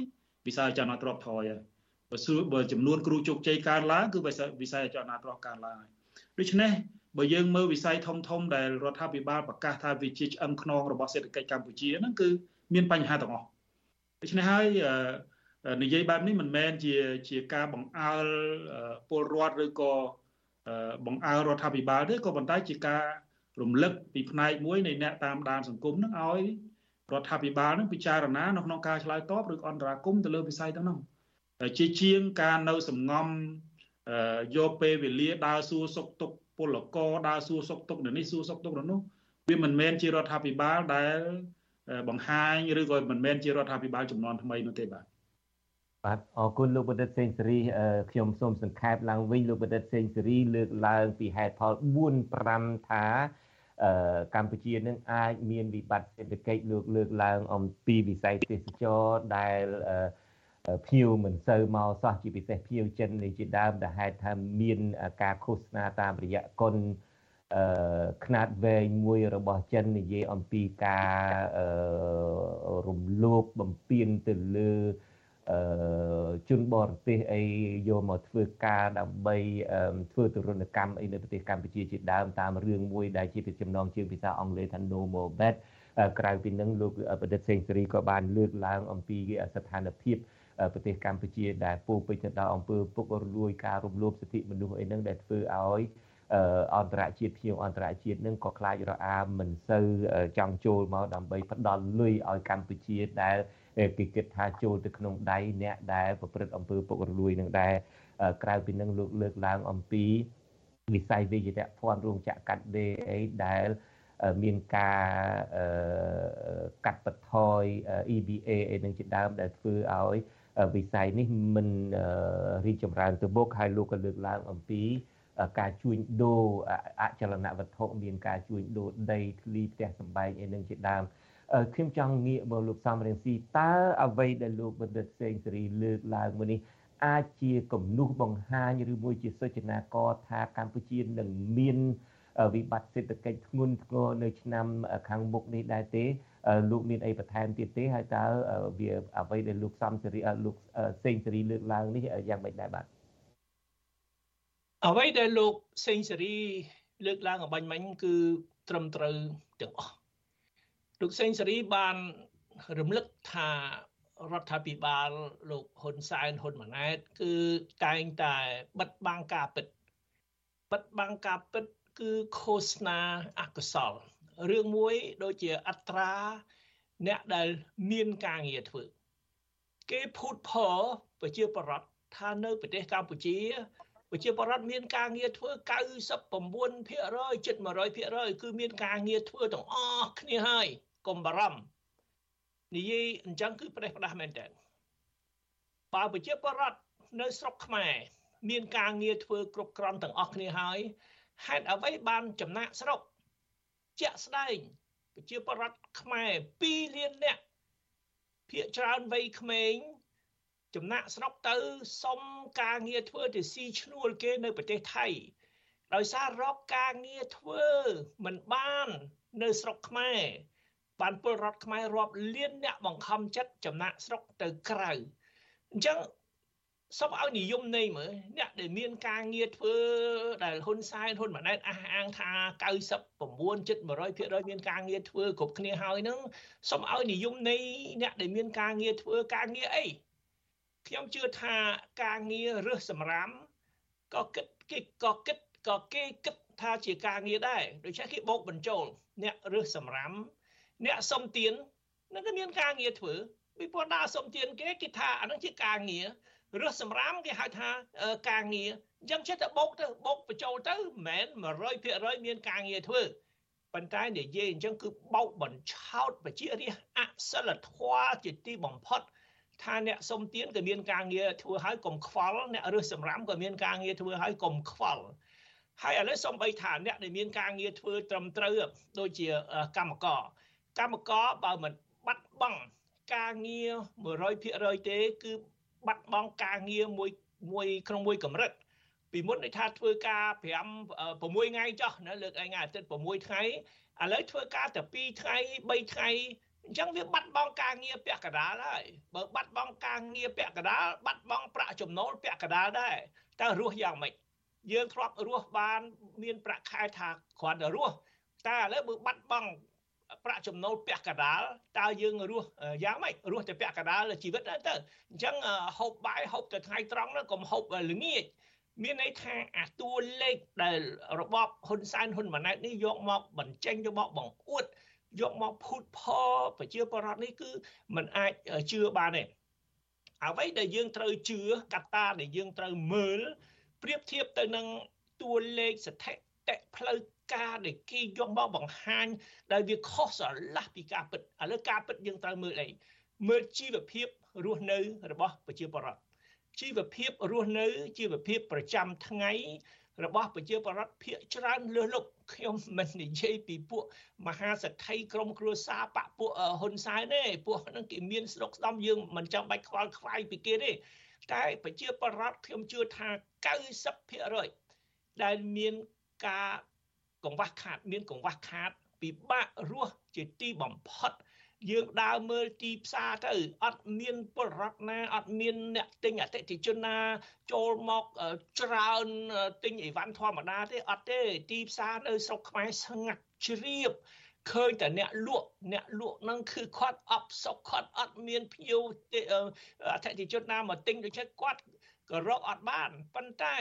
វិស័យអចលនទ្រព្យថយហើយបើសួរបើចំនួនគ្រូជោគជ័យកើនឡើងគឺវិស័យអចលនទ្រព្យកើនឡើងហើយដូច្នេះបើយើងមើលវិស័យធំធំដែលរដ្ឋាភិបាលប្រកាសថាវាជាឆ្អឹងខ្នងរបស់សេដ្ឋកិច្ចកម្ពុជាហ្នឹងគឺមានបញ្ហាទាំងអស់ដូច្នេះហើយនិយាយបែបនេះមិនមែនជាជាការបង្អើលពលរដ្ឋឬក៏បង្អើលរដ្ឋាភិបាលទេក៏ប៉ុន្តែជាការ រំលឹកពីផ្នែកមួយនៃអ្នកតាមដានសង្គមនឹងឲ្យរដ្ឋាភិបាលនឹងពិចារណានៅក្នុងការឆ្លើយតបឬអន្តរាគមន៍ទៅលើវិស័យទាំងនោះជាជាងការនៅសំងំយកពេលវេលាដើរសួរសុខទុក្ខពលករដើរសួរសុខទុក្ខនៅនេះសួរសុខទុក្ខនៅនោះវាមិនមែនជារដ្ឋាភិបាលដែលបង្ហាញឬក៏មិនមែនជារដ្ឋាភិបាលចំនួនថ្មីនោះទេបាទបាទអរគុណលោកបណ្ឌិតសេងសេរីខ្ញុំសូមសង្ខេបឡើងវិញលោកបណ្ឌិតសេងសេរីលើកឡើងពីហេតុផល4 5ថា កម្ពុជានឹងអាចមានវិបត្តិសេដ្ឋកិច្ចលើកលើកឡើងអំពីវិស័យទេសចរដែលភៀវមិនសូវមកសោះជាពិសេសភៀវចិននេះជាដើមដែលហេតុថាមានការឃោសនាតាមរយៈគុណអឺຂະຫນາດវែងមួយរបស់ចិននិយាយអំពីការរំលោភបំពានទៅលើអឺ ជនបរទេសអីយកមកធ្វើការដើម្បីធ្វើទរណកម្មអីនៅប្រទេសកម្ពុជាជាដើមតាមរឿងមួយដែលជាចំណងជើងភាសាអង់គ្លេសថា no more bet ក្រៅពីនឹងលោកបណ្ឌិតសេងសេរីក៏បានលើកឡើងអំពីស្ថានភាពប្រទេសកម្ពុជាដែលពោពេញទៅដោយអំពើពុករលួយការរំលោភសិទ្ធិមនុស្សអីហ្នឹងដែលធ្វើឲ្យអន្តរជាតិភ្ញៀវអន្តរជាតិនឹងក៏ខ្លាចរអាមិនសូវចង់ចូលមកដើម្បីផ្ដល់លុយឲ្យកម្ពុជាដែល គេគិតថាចូលទៅក្នុងដៃអ្នកដែលប្រព្រឹត្តអំពើពុករលួយនឹងដែរក្រៅពីនឹងលោកលើកឡើងអំពីវិស័យវិជ្ជាភ័ណ្ឌរោងចក្រកាត់ដេរអីដែលមានការកាត់បន្ថយ EBA អីនឹងជាដើមដែលធ្វើឲ្យវិស័យនេះមិនរីកចម្រើនទៅមុខហើយលោកក៏លើកឡើងអំពីការជួញដូរអចលនវត្ថុមានការជួញដូរដីធ្លីផ្ទះសម្បែងអីនឹងជាដើម ខ្ញុំចង់ងាកមកលោកសំរៀងស៊ីតើអ្វីដែលលោកបណ្ឌិតសេងសេរីលើកឡើងមួយនេះអាចជាគំនុះបង្ហាញឬមួយជាសុចនាករថាកម្ពុជានឹងមានវិបត្តិសេដ្ឋកិច្ចធ្ងន់ធ្ងរនៅឆ្នាំខាងមុខនេះដែរទេលោកមានអីបន្ថែមទៀតទេហើយតើវាអ្វីដែលលោកសំសេរីលោកសេងសេរីលើកឡើងនេះយ៉ាងម៉េចដែរបាទអ្វីដែលលោកសេងសេរីលើកឡើងអបាញ់មិញគឺត្រឹមត្រូវទាំងអស់ លោកសេងសេរីបានរំលឹកថារដ្ឋាភិបាលលោកហ៊ុនសែនហ៊ុនម៉ាណែត គឺតែងតែបិទបាំងការពិតបិទបាំងការពិតគឺឃោសនាអកុសលរឿងមួយដូចជាអត្រាអ្នកដែលមានការងារធ្វើ គេភូតផលប្រជាប្រដ្ឋថានៅប្រទេសកម្ពុជា ប្រជាពលរដ្ឋមានការងារធ្វើ99%ជិត100%គឺមានការងារធ្វើទាំងអស់គ្នាហើយកុំបារម្ភនិយាយអញ្ចឹងគឺប្រេះផ្ដាស់មែនតើបើប្រជាពលរដ្ឋនៅស្រុកខ្មែរមានការងារធ្វើគ្រប់គ្រាន់ទាំងអស់គ្នាហើយហេតុអ្វីបានចំណាក់ស្រុកជាក់ស្ដែងប្រជាពលរដ្ឋខ្មែរ2លាននាក់ភាគច្រើនវ័យក្មេង ចំណាក់ស្រុកទៅសុំការងារធ្វើទៅស៊ីឈ្នួលគេនៅប្រទេសថៃដោយសាររកការងារធ្វើមិនបាននៅស្រុកខ្មែរបានពលរដ្ឋខ្មែររាប់លានអ្នកបង្ខំចិត្តចំណាក់ស្រុកទៅក្រៅអញ្ចឹងសូមឲ្យនិយមន័យមើលអ្នកដែលមានការងារធ្វើដែលហ៊ុនសែនហ៊ុនម៉ាណែតអះអាងថា99ចិត្ត100%មានការងារធ្វើគ្រប់គ្នាហើយនឹងសូមឲ្យនិយមន័យអ្នកដែលមានការងារធ្វើការងារអី ខ្ញុំជឿថាការងាររើសសម្រាមក៏គិតគេក៏គិតក៏គេគិតថាជាការងារដែរដូច្នេះគេបោកបញ្ចូល អ្នករើសសម្រាមអ្នកសុំទាននឹងក៏មានការងារធ្វើពីព្រោះដើរសុំទានគេគេថាអានឹងជាការងាររើសសម្រាមគេហៅថាការងារអញ្ចឹងចិត្តទៅបោកទៅបោកបញ្ចូលទៅមិនមែន100%មានការងារធ្វើប៉ុន្តែនិយាយអញ្ចឹងគឺបោកបញ្ឆោតប្រជារាស្ត្រអសិលធម៌ជាទីបំផុត ថាអ្នកសុំទានក៏មានការងារធ្វើហើយកុំខ្វល់អ្នករើសសម្រាមក៏មានការងារធ្វើហើយកុំខ្វល់ហើយឥឡូវសំបីថាអ្នកដែលមានការងារធ្វើត្រឹមត្រូវដូចជាកម្មករកម្មករបើមិនបាត់បង់ការងារ100%ទេគឺបាត់បង់ការងារមួយមួយក្នុងមួយកម្រិតពីមុនន័យថាធ្វើការ5 6ថ្ងៃចុះណាលើកឯងអាទិត្យ6ថ្ងៃឥឡូវធ្វើការតែ2ថ្ងៃ3ថ្ងៃ អញ្ចឹងវាបាត់បង់ការងារពាក់កណ្ដាលហើយបើបាត់បង់ការងារពាក់កណ្ដាលបាត់បង់ប្រាក់ចំណូលពាក់កណ្ដាលដែរតើរស់យ៉ាងម៉េចយើងធ្លាប់រស់បានមានប្រាក់ខែថាគ្រាន់តែរស់តែឥឡូវបើបាត់បង់ប្រាក់ចំណូលពាក់កណ្ដាលតើយើងរស់យ៉ាងម៉េចរស់តែពាក់កណ្ដាលជីវិតទៅអញ្ចឹងហូបបាយហូបតែថ្ងៃត្រង់ហ្នឹងកុំហូបល្ងាចមានន័យថាអាតួលេខដែលរបបហ៊ុនសែនហ៊ុនម៉ាណែតនេះយកមកបញ្ចេញយកមកបង្អួត យកមកភូតផលប្រជាពលរដ្ឋនេះគឺมันអាចជឿបានទេអ្វីដែលយើងត្រូវជឿកត្តាដែលយើងត្រូវមើលប្រៀបធៀបទៅនឹងតួលេខស្ថិតិផ្លូវការដែលគេយកមកបង្ហាញដែលវាខុសស្រឡះពីការពិតឥឡូវការពិតយើងត្រូវមើលអីមើលជីវភាពរស់នៅរបស់ប្រជាពលរដ្ឋជីវភាពរស់នៅជីវភាពប្រចាំថ្ងៃ របស់ប្រជាពលរដ្ឋភាគច្រើនលើសលប់ខ្ញុំមិននិយាយពីពួកមហាសេដ្ឋីក្រុមគ្រួសារបពពួកហ៊ុនសែនទេពួកហ្នឹងគេមានស្រុកស្ដំយើងមិនចាំបាច់ខ្វល់ខ្វាយពីគេទេតែប្រជាពលរដ្ឋខ្ញុំជឿថា90%ដែលមានការកង្វះខាតមានកង្វះខាតពិបាករស់ជាទីបំផុត យើងដើរមើលទីផ្សារទៅអត់មានពលរដ្ឋណាអត់មានអ្នកទិញអតិថិជនណាចូលមកច្រើនទិញអីវ៉ាន់ធម្មតាទេអត់ទេទីផ្សារនៅស្រុកខ្មែរស្ងាត់ជ្រាបឃើញតែអ្នកលក់អ្នកលក់ហ្នឹងគឺគាត់អបសុកគាត់អត់មានភ្ញៀវអតិថិជនណាមកទិញដូចជាគាត់ក៏រកអត់បានប៉ុន្តែ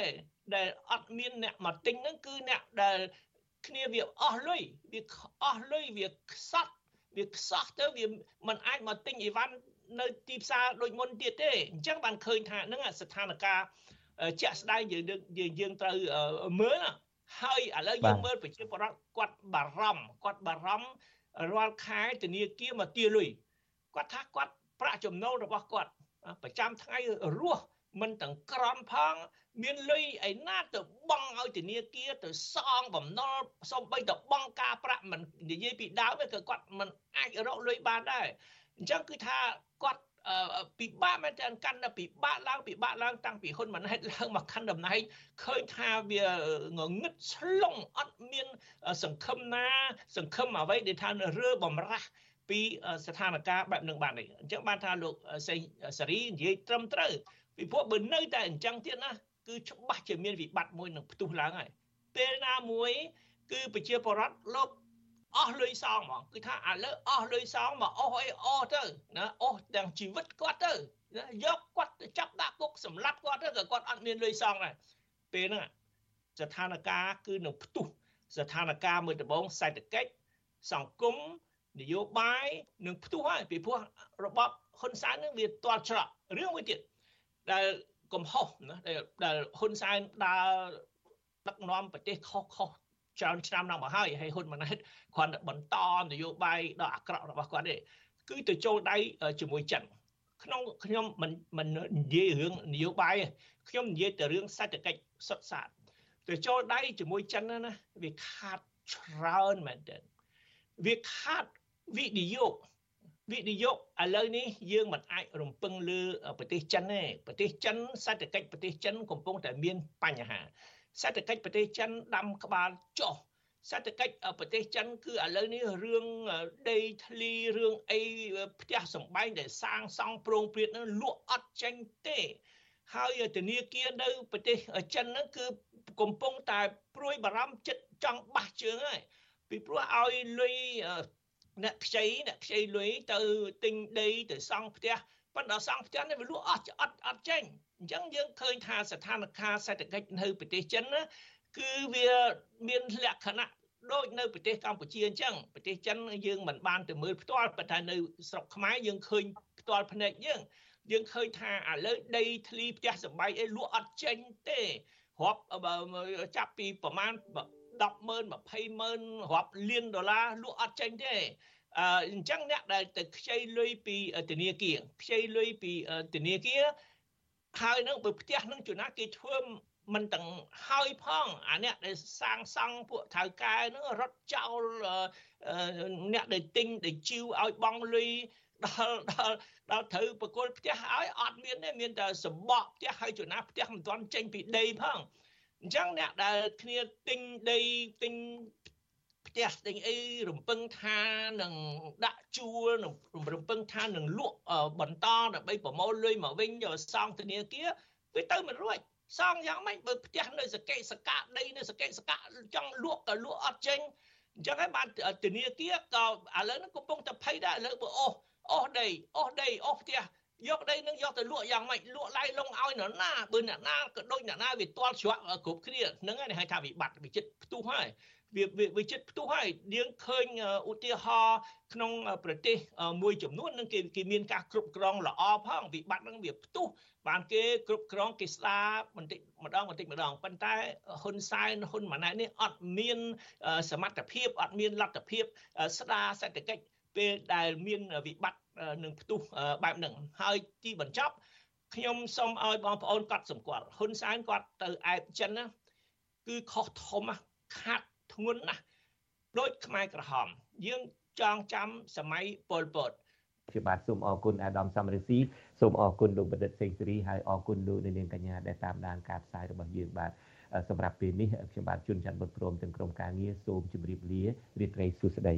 ដែលអត់មានអ្នកមកទិញហ្នឹងគឺអ្នកដែលគ្នាវាអស់លុយវាអស់លុយវាខ្សត់ វាខ្សោះទៅវាមិនអាចមកទិញអីវ៉ាន់នៅទីផ្សារដូចមុនទៀតទេអញ្ចឹងបានឃើញថាហ្នឹងស្ថានភាពជាក់ស្ដែងយើងយើងត្រូវមើលហើយឥឡូវយើងមើលប្រជាពលរដ្ឋគាត់បារម្ភគាត់បារម្ភរាល់ខែធនាគារមកទាលុយគាត់ថាគាត់ប្រាក់ចំណូលរបស់គាត់ប្រចាំថ្ងៃរស់ មិនទាំងក្រំផង មានលុយឯណាទៅបង់ឲ្យធនាគារទៅសងបំណុលសំបីទៅបង់ការប្រាក់មិននិយាយពីដើមក៏គាត់មិនអាចរកលុយបានដែរអញ្ចឹងគឺថាគាត់ពិបាកមែនតើកាន់តែពិបាកឡើងពិបាកឡើងតាំងពីហ៊ុនម៉ាណែតឡើងមកកាន់តំណែងឃើញថាវាងងឹតឆ្លងអត់មានសង្ឃឹមណា សង្ឃឹមអ្វីដែលថារើបំរាស់ពីស្ថានភាពបែបនឹងបាននេះអញ្ចឹងបានថាលោកសេសេរីនិយាយត្រឹមត្រូវ ពីព្រោះបើនៅតែអញ្ចឹងទៀតណាគឺច្បាស់ជាមានវិបត្តិមួយនឹងផ្ទុះឡើងហើយពេលណាមួយ គឺប្រជាពលរដ្ឋលោកអស់លុយសងហ្មងគឺថាឥឡូវអស់លុយសងមកអស់អីអស់ទៅណាអស់ទាំងជីវិតគាត់ទៅណាយកគាត់ទៅចាប់ដាក់គុកសម្លាប់គាត់ទៅក៏គាត់អត់មានលុយសងដែរពេលហ្នឹងស្ថានភាពគឺនឹងផ្ទុះស្ថានភាពមួយដំបងសេដ្ឋកិច្ចសង្គមនយោបាយនឹងផ្ទុះហើយពីព្រោះរបបហ៊ុនសែននឹងវាទាល់ច្រករឿងមួយទៀត ដែលកំហុសណាដែលហ៊ុនសែនដើរដឹកនាំប្រទេសខុសខុសច្រើនឆ្នាំណាស់មកហើយហើយហ៊ុនម៉ាណែតគ្រាន់តែបន្តនយោបាយដ៏អាក្រក់របស់គាត់ទេគឺទៅចូលដៃជាមួយចិនក្នុងខ្ញុំមិនមិននិយាយរឿងនយោបាយខ្ញុំនិយាយតែរឿងសេដ្ឋកិច្ចសុទ្ធសាធទៅចូលដៃជាមួយចិនណាវាខាតច្រើនមែនទែនវាខាតវិនិយោគ វិនិយោគឥឡូវនេះយើងមិនអាចរំពឹងលើប្រទេសចិនទេប្រទេសចិនសេដ្ឋកិច្ចប្រទេសចិនកំពុងតែមានបញ្ហាសេដ្ឋកិច្ចប្រទេសចិនដាំក្បាលចុះសេដ្ឋកិច្ចប្រទេសចិនគឺឥឡូវនេះរឿងដីធ្លីរឿងអីផ្ទះសម្បែងដែលសាងសង់ប្រងព្រាតនឹងលក់អត់ចេញទេហើយធនាគារនៅប្រទេសចិនហ្នឹងគឺកំពុងតែព្រួយបារម្ភចិត្តចង់បះជើងហើយពីព្រោះឲ្យលុយ អ្នកខ្ចីអ្នកខ្ចីលុយទៅទិញដីទៅសង់ផ្ទះប៉ុន្តែសង់ផ្ទះនេះវាលក់អត់អត់អត់ចេញអញ្ចឹងយើងឃើញថាស្ថានភាពសេដ្ឋកិច្ចនៅប្រទេសចិនណាគឺវាមានលក្ខណៈដូចនៅប្រទេសកម្ពុជាអញ្ចឹងប្រទេសចិនយើងមិនបានទៅមើលផ្ទាល់ប៉ុន្តែនៅស្រុកខ្មែរយើងឃើញផ្ទាល់ភ្នែកយើងយើងឃើញថាឥឡូវដីធ្លីផ្ទះសម្បែងអីលក់អត់ចេញទេរាប់ចាប់ពីប្រមាណ 100000 20000រាប់លានដុល្លារលក់អត់ចេញទេអញ្ចឹងអ្នកដែលទៅខ្ចីលុយពីធនាគារខ្ចីលុយពីធនាគារហើយនឹងបើផ្ទះនឹងជួនណាគេធ្វើមិនទាំងហើយផងអាអ្នកដែលសាងសង់ពួកថៅកែនឹងរត់ចោលអ្នកដែលទិញដែលជីវឲ្យបងលុយដល់ដល់ដល់ត្រូវបកគលផ្ទះឲ្យអត់មានទេមានតែសម្បកផ្ទះហើយជួនណាផ្ទះមិនទាន់ចេញពីដីផង អញ្ចឹងអ្នកដែលគ្នាទិញដីទិញផ្ទះទិញអីរំពឹងថានឹងដាក់ជួលនឹងរំពឹងថានឹងលក់បន្តដើម្បីប្រមូលលុយមកវិញយកសងធនាគារវាទៅមិនរួចសងយ៉ាងម៉េចបើផ្ទះនៅសកេសកាដីនៅសកេសកាចង់លក់ក៏លក់អត់ចេញអញ្ចឹងហើយបានធនាគារក៏ឥឡូវនេះកំពុងតែភ័យដែរឥឡូវបើអស់អស់ដីអស់ដីអស់ផ្ទះ យកដីនឹងយកទៅលក់យ៉ាងម៉េចលក់ឡៃលងឲ្យនរណាបើអ្នកណាក៏ដូចអ្នកណាវាទាល់ជ្រក់គ្រប់គ្នាហ្នឹងហើយហៅថាវិបត្តិវិចិត្រផ្ទុះហើយវាវាចិត្តផ្ទុះហើយយើងឃើញឧទាហរណ៍ក្នុងប្រទេសមួយចំនួននឹងគេគេមានការគ្រប់គ្រងល្អផងវិបត្តិនឹងវាផ្ទុះបានគេគ្រប់គ្រងគេស្ដារបន្តិចម្ដងបន្តិចម្ដងប៉ុន្តែហ៊ុនសែនហ៊ុនម៉ាណែតនេះអត់មានសមត្ថភាពអត់មានលទ្ធភាពស្ដារសេដ្ឋកិច្ចពេលដែលមានវិបត្តិ នឹងផ្ទុះបែបហ្នឹងហើយទីបញ្ចប់ខ្ញុំសូមឲ្យបងប្អូនកត់សម្គាល់ហ៊ុនសែនគាត់ទៅអែបចិនណាគឺខុសធំខាត់ធ្ងន់ណាស់ដូចខ្មែរក្រហម យើងចងចាំសម័យប៉ុលពតខ្ញុំបាទសូមអរគុណអាដាមសំរិទ្ធីសូមអរគុណលោកបណ្ឌិតសេងសេរីហើយអរគុណលោកនាងកញ្ញាដែលតាមដានការផ្សាយរបស់យើងបាទសម្រាប់ពេលនេះខ្ញុំបាទជួនច័ន្ទបុតព្រមទាំងក្រុមការងារសូមជម្រាបលារីត្រីសុស្ដី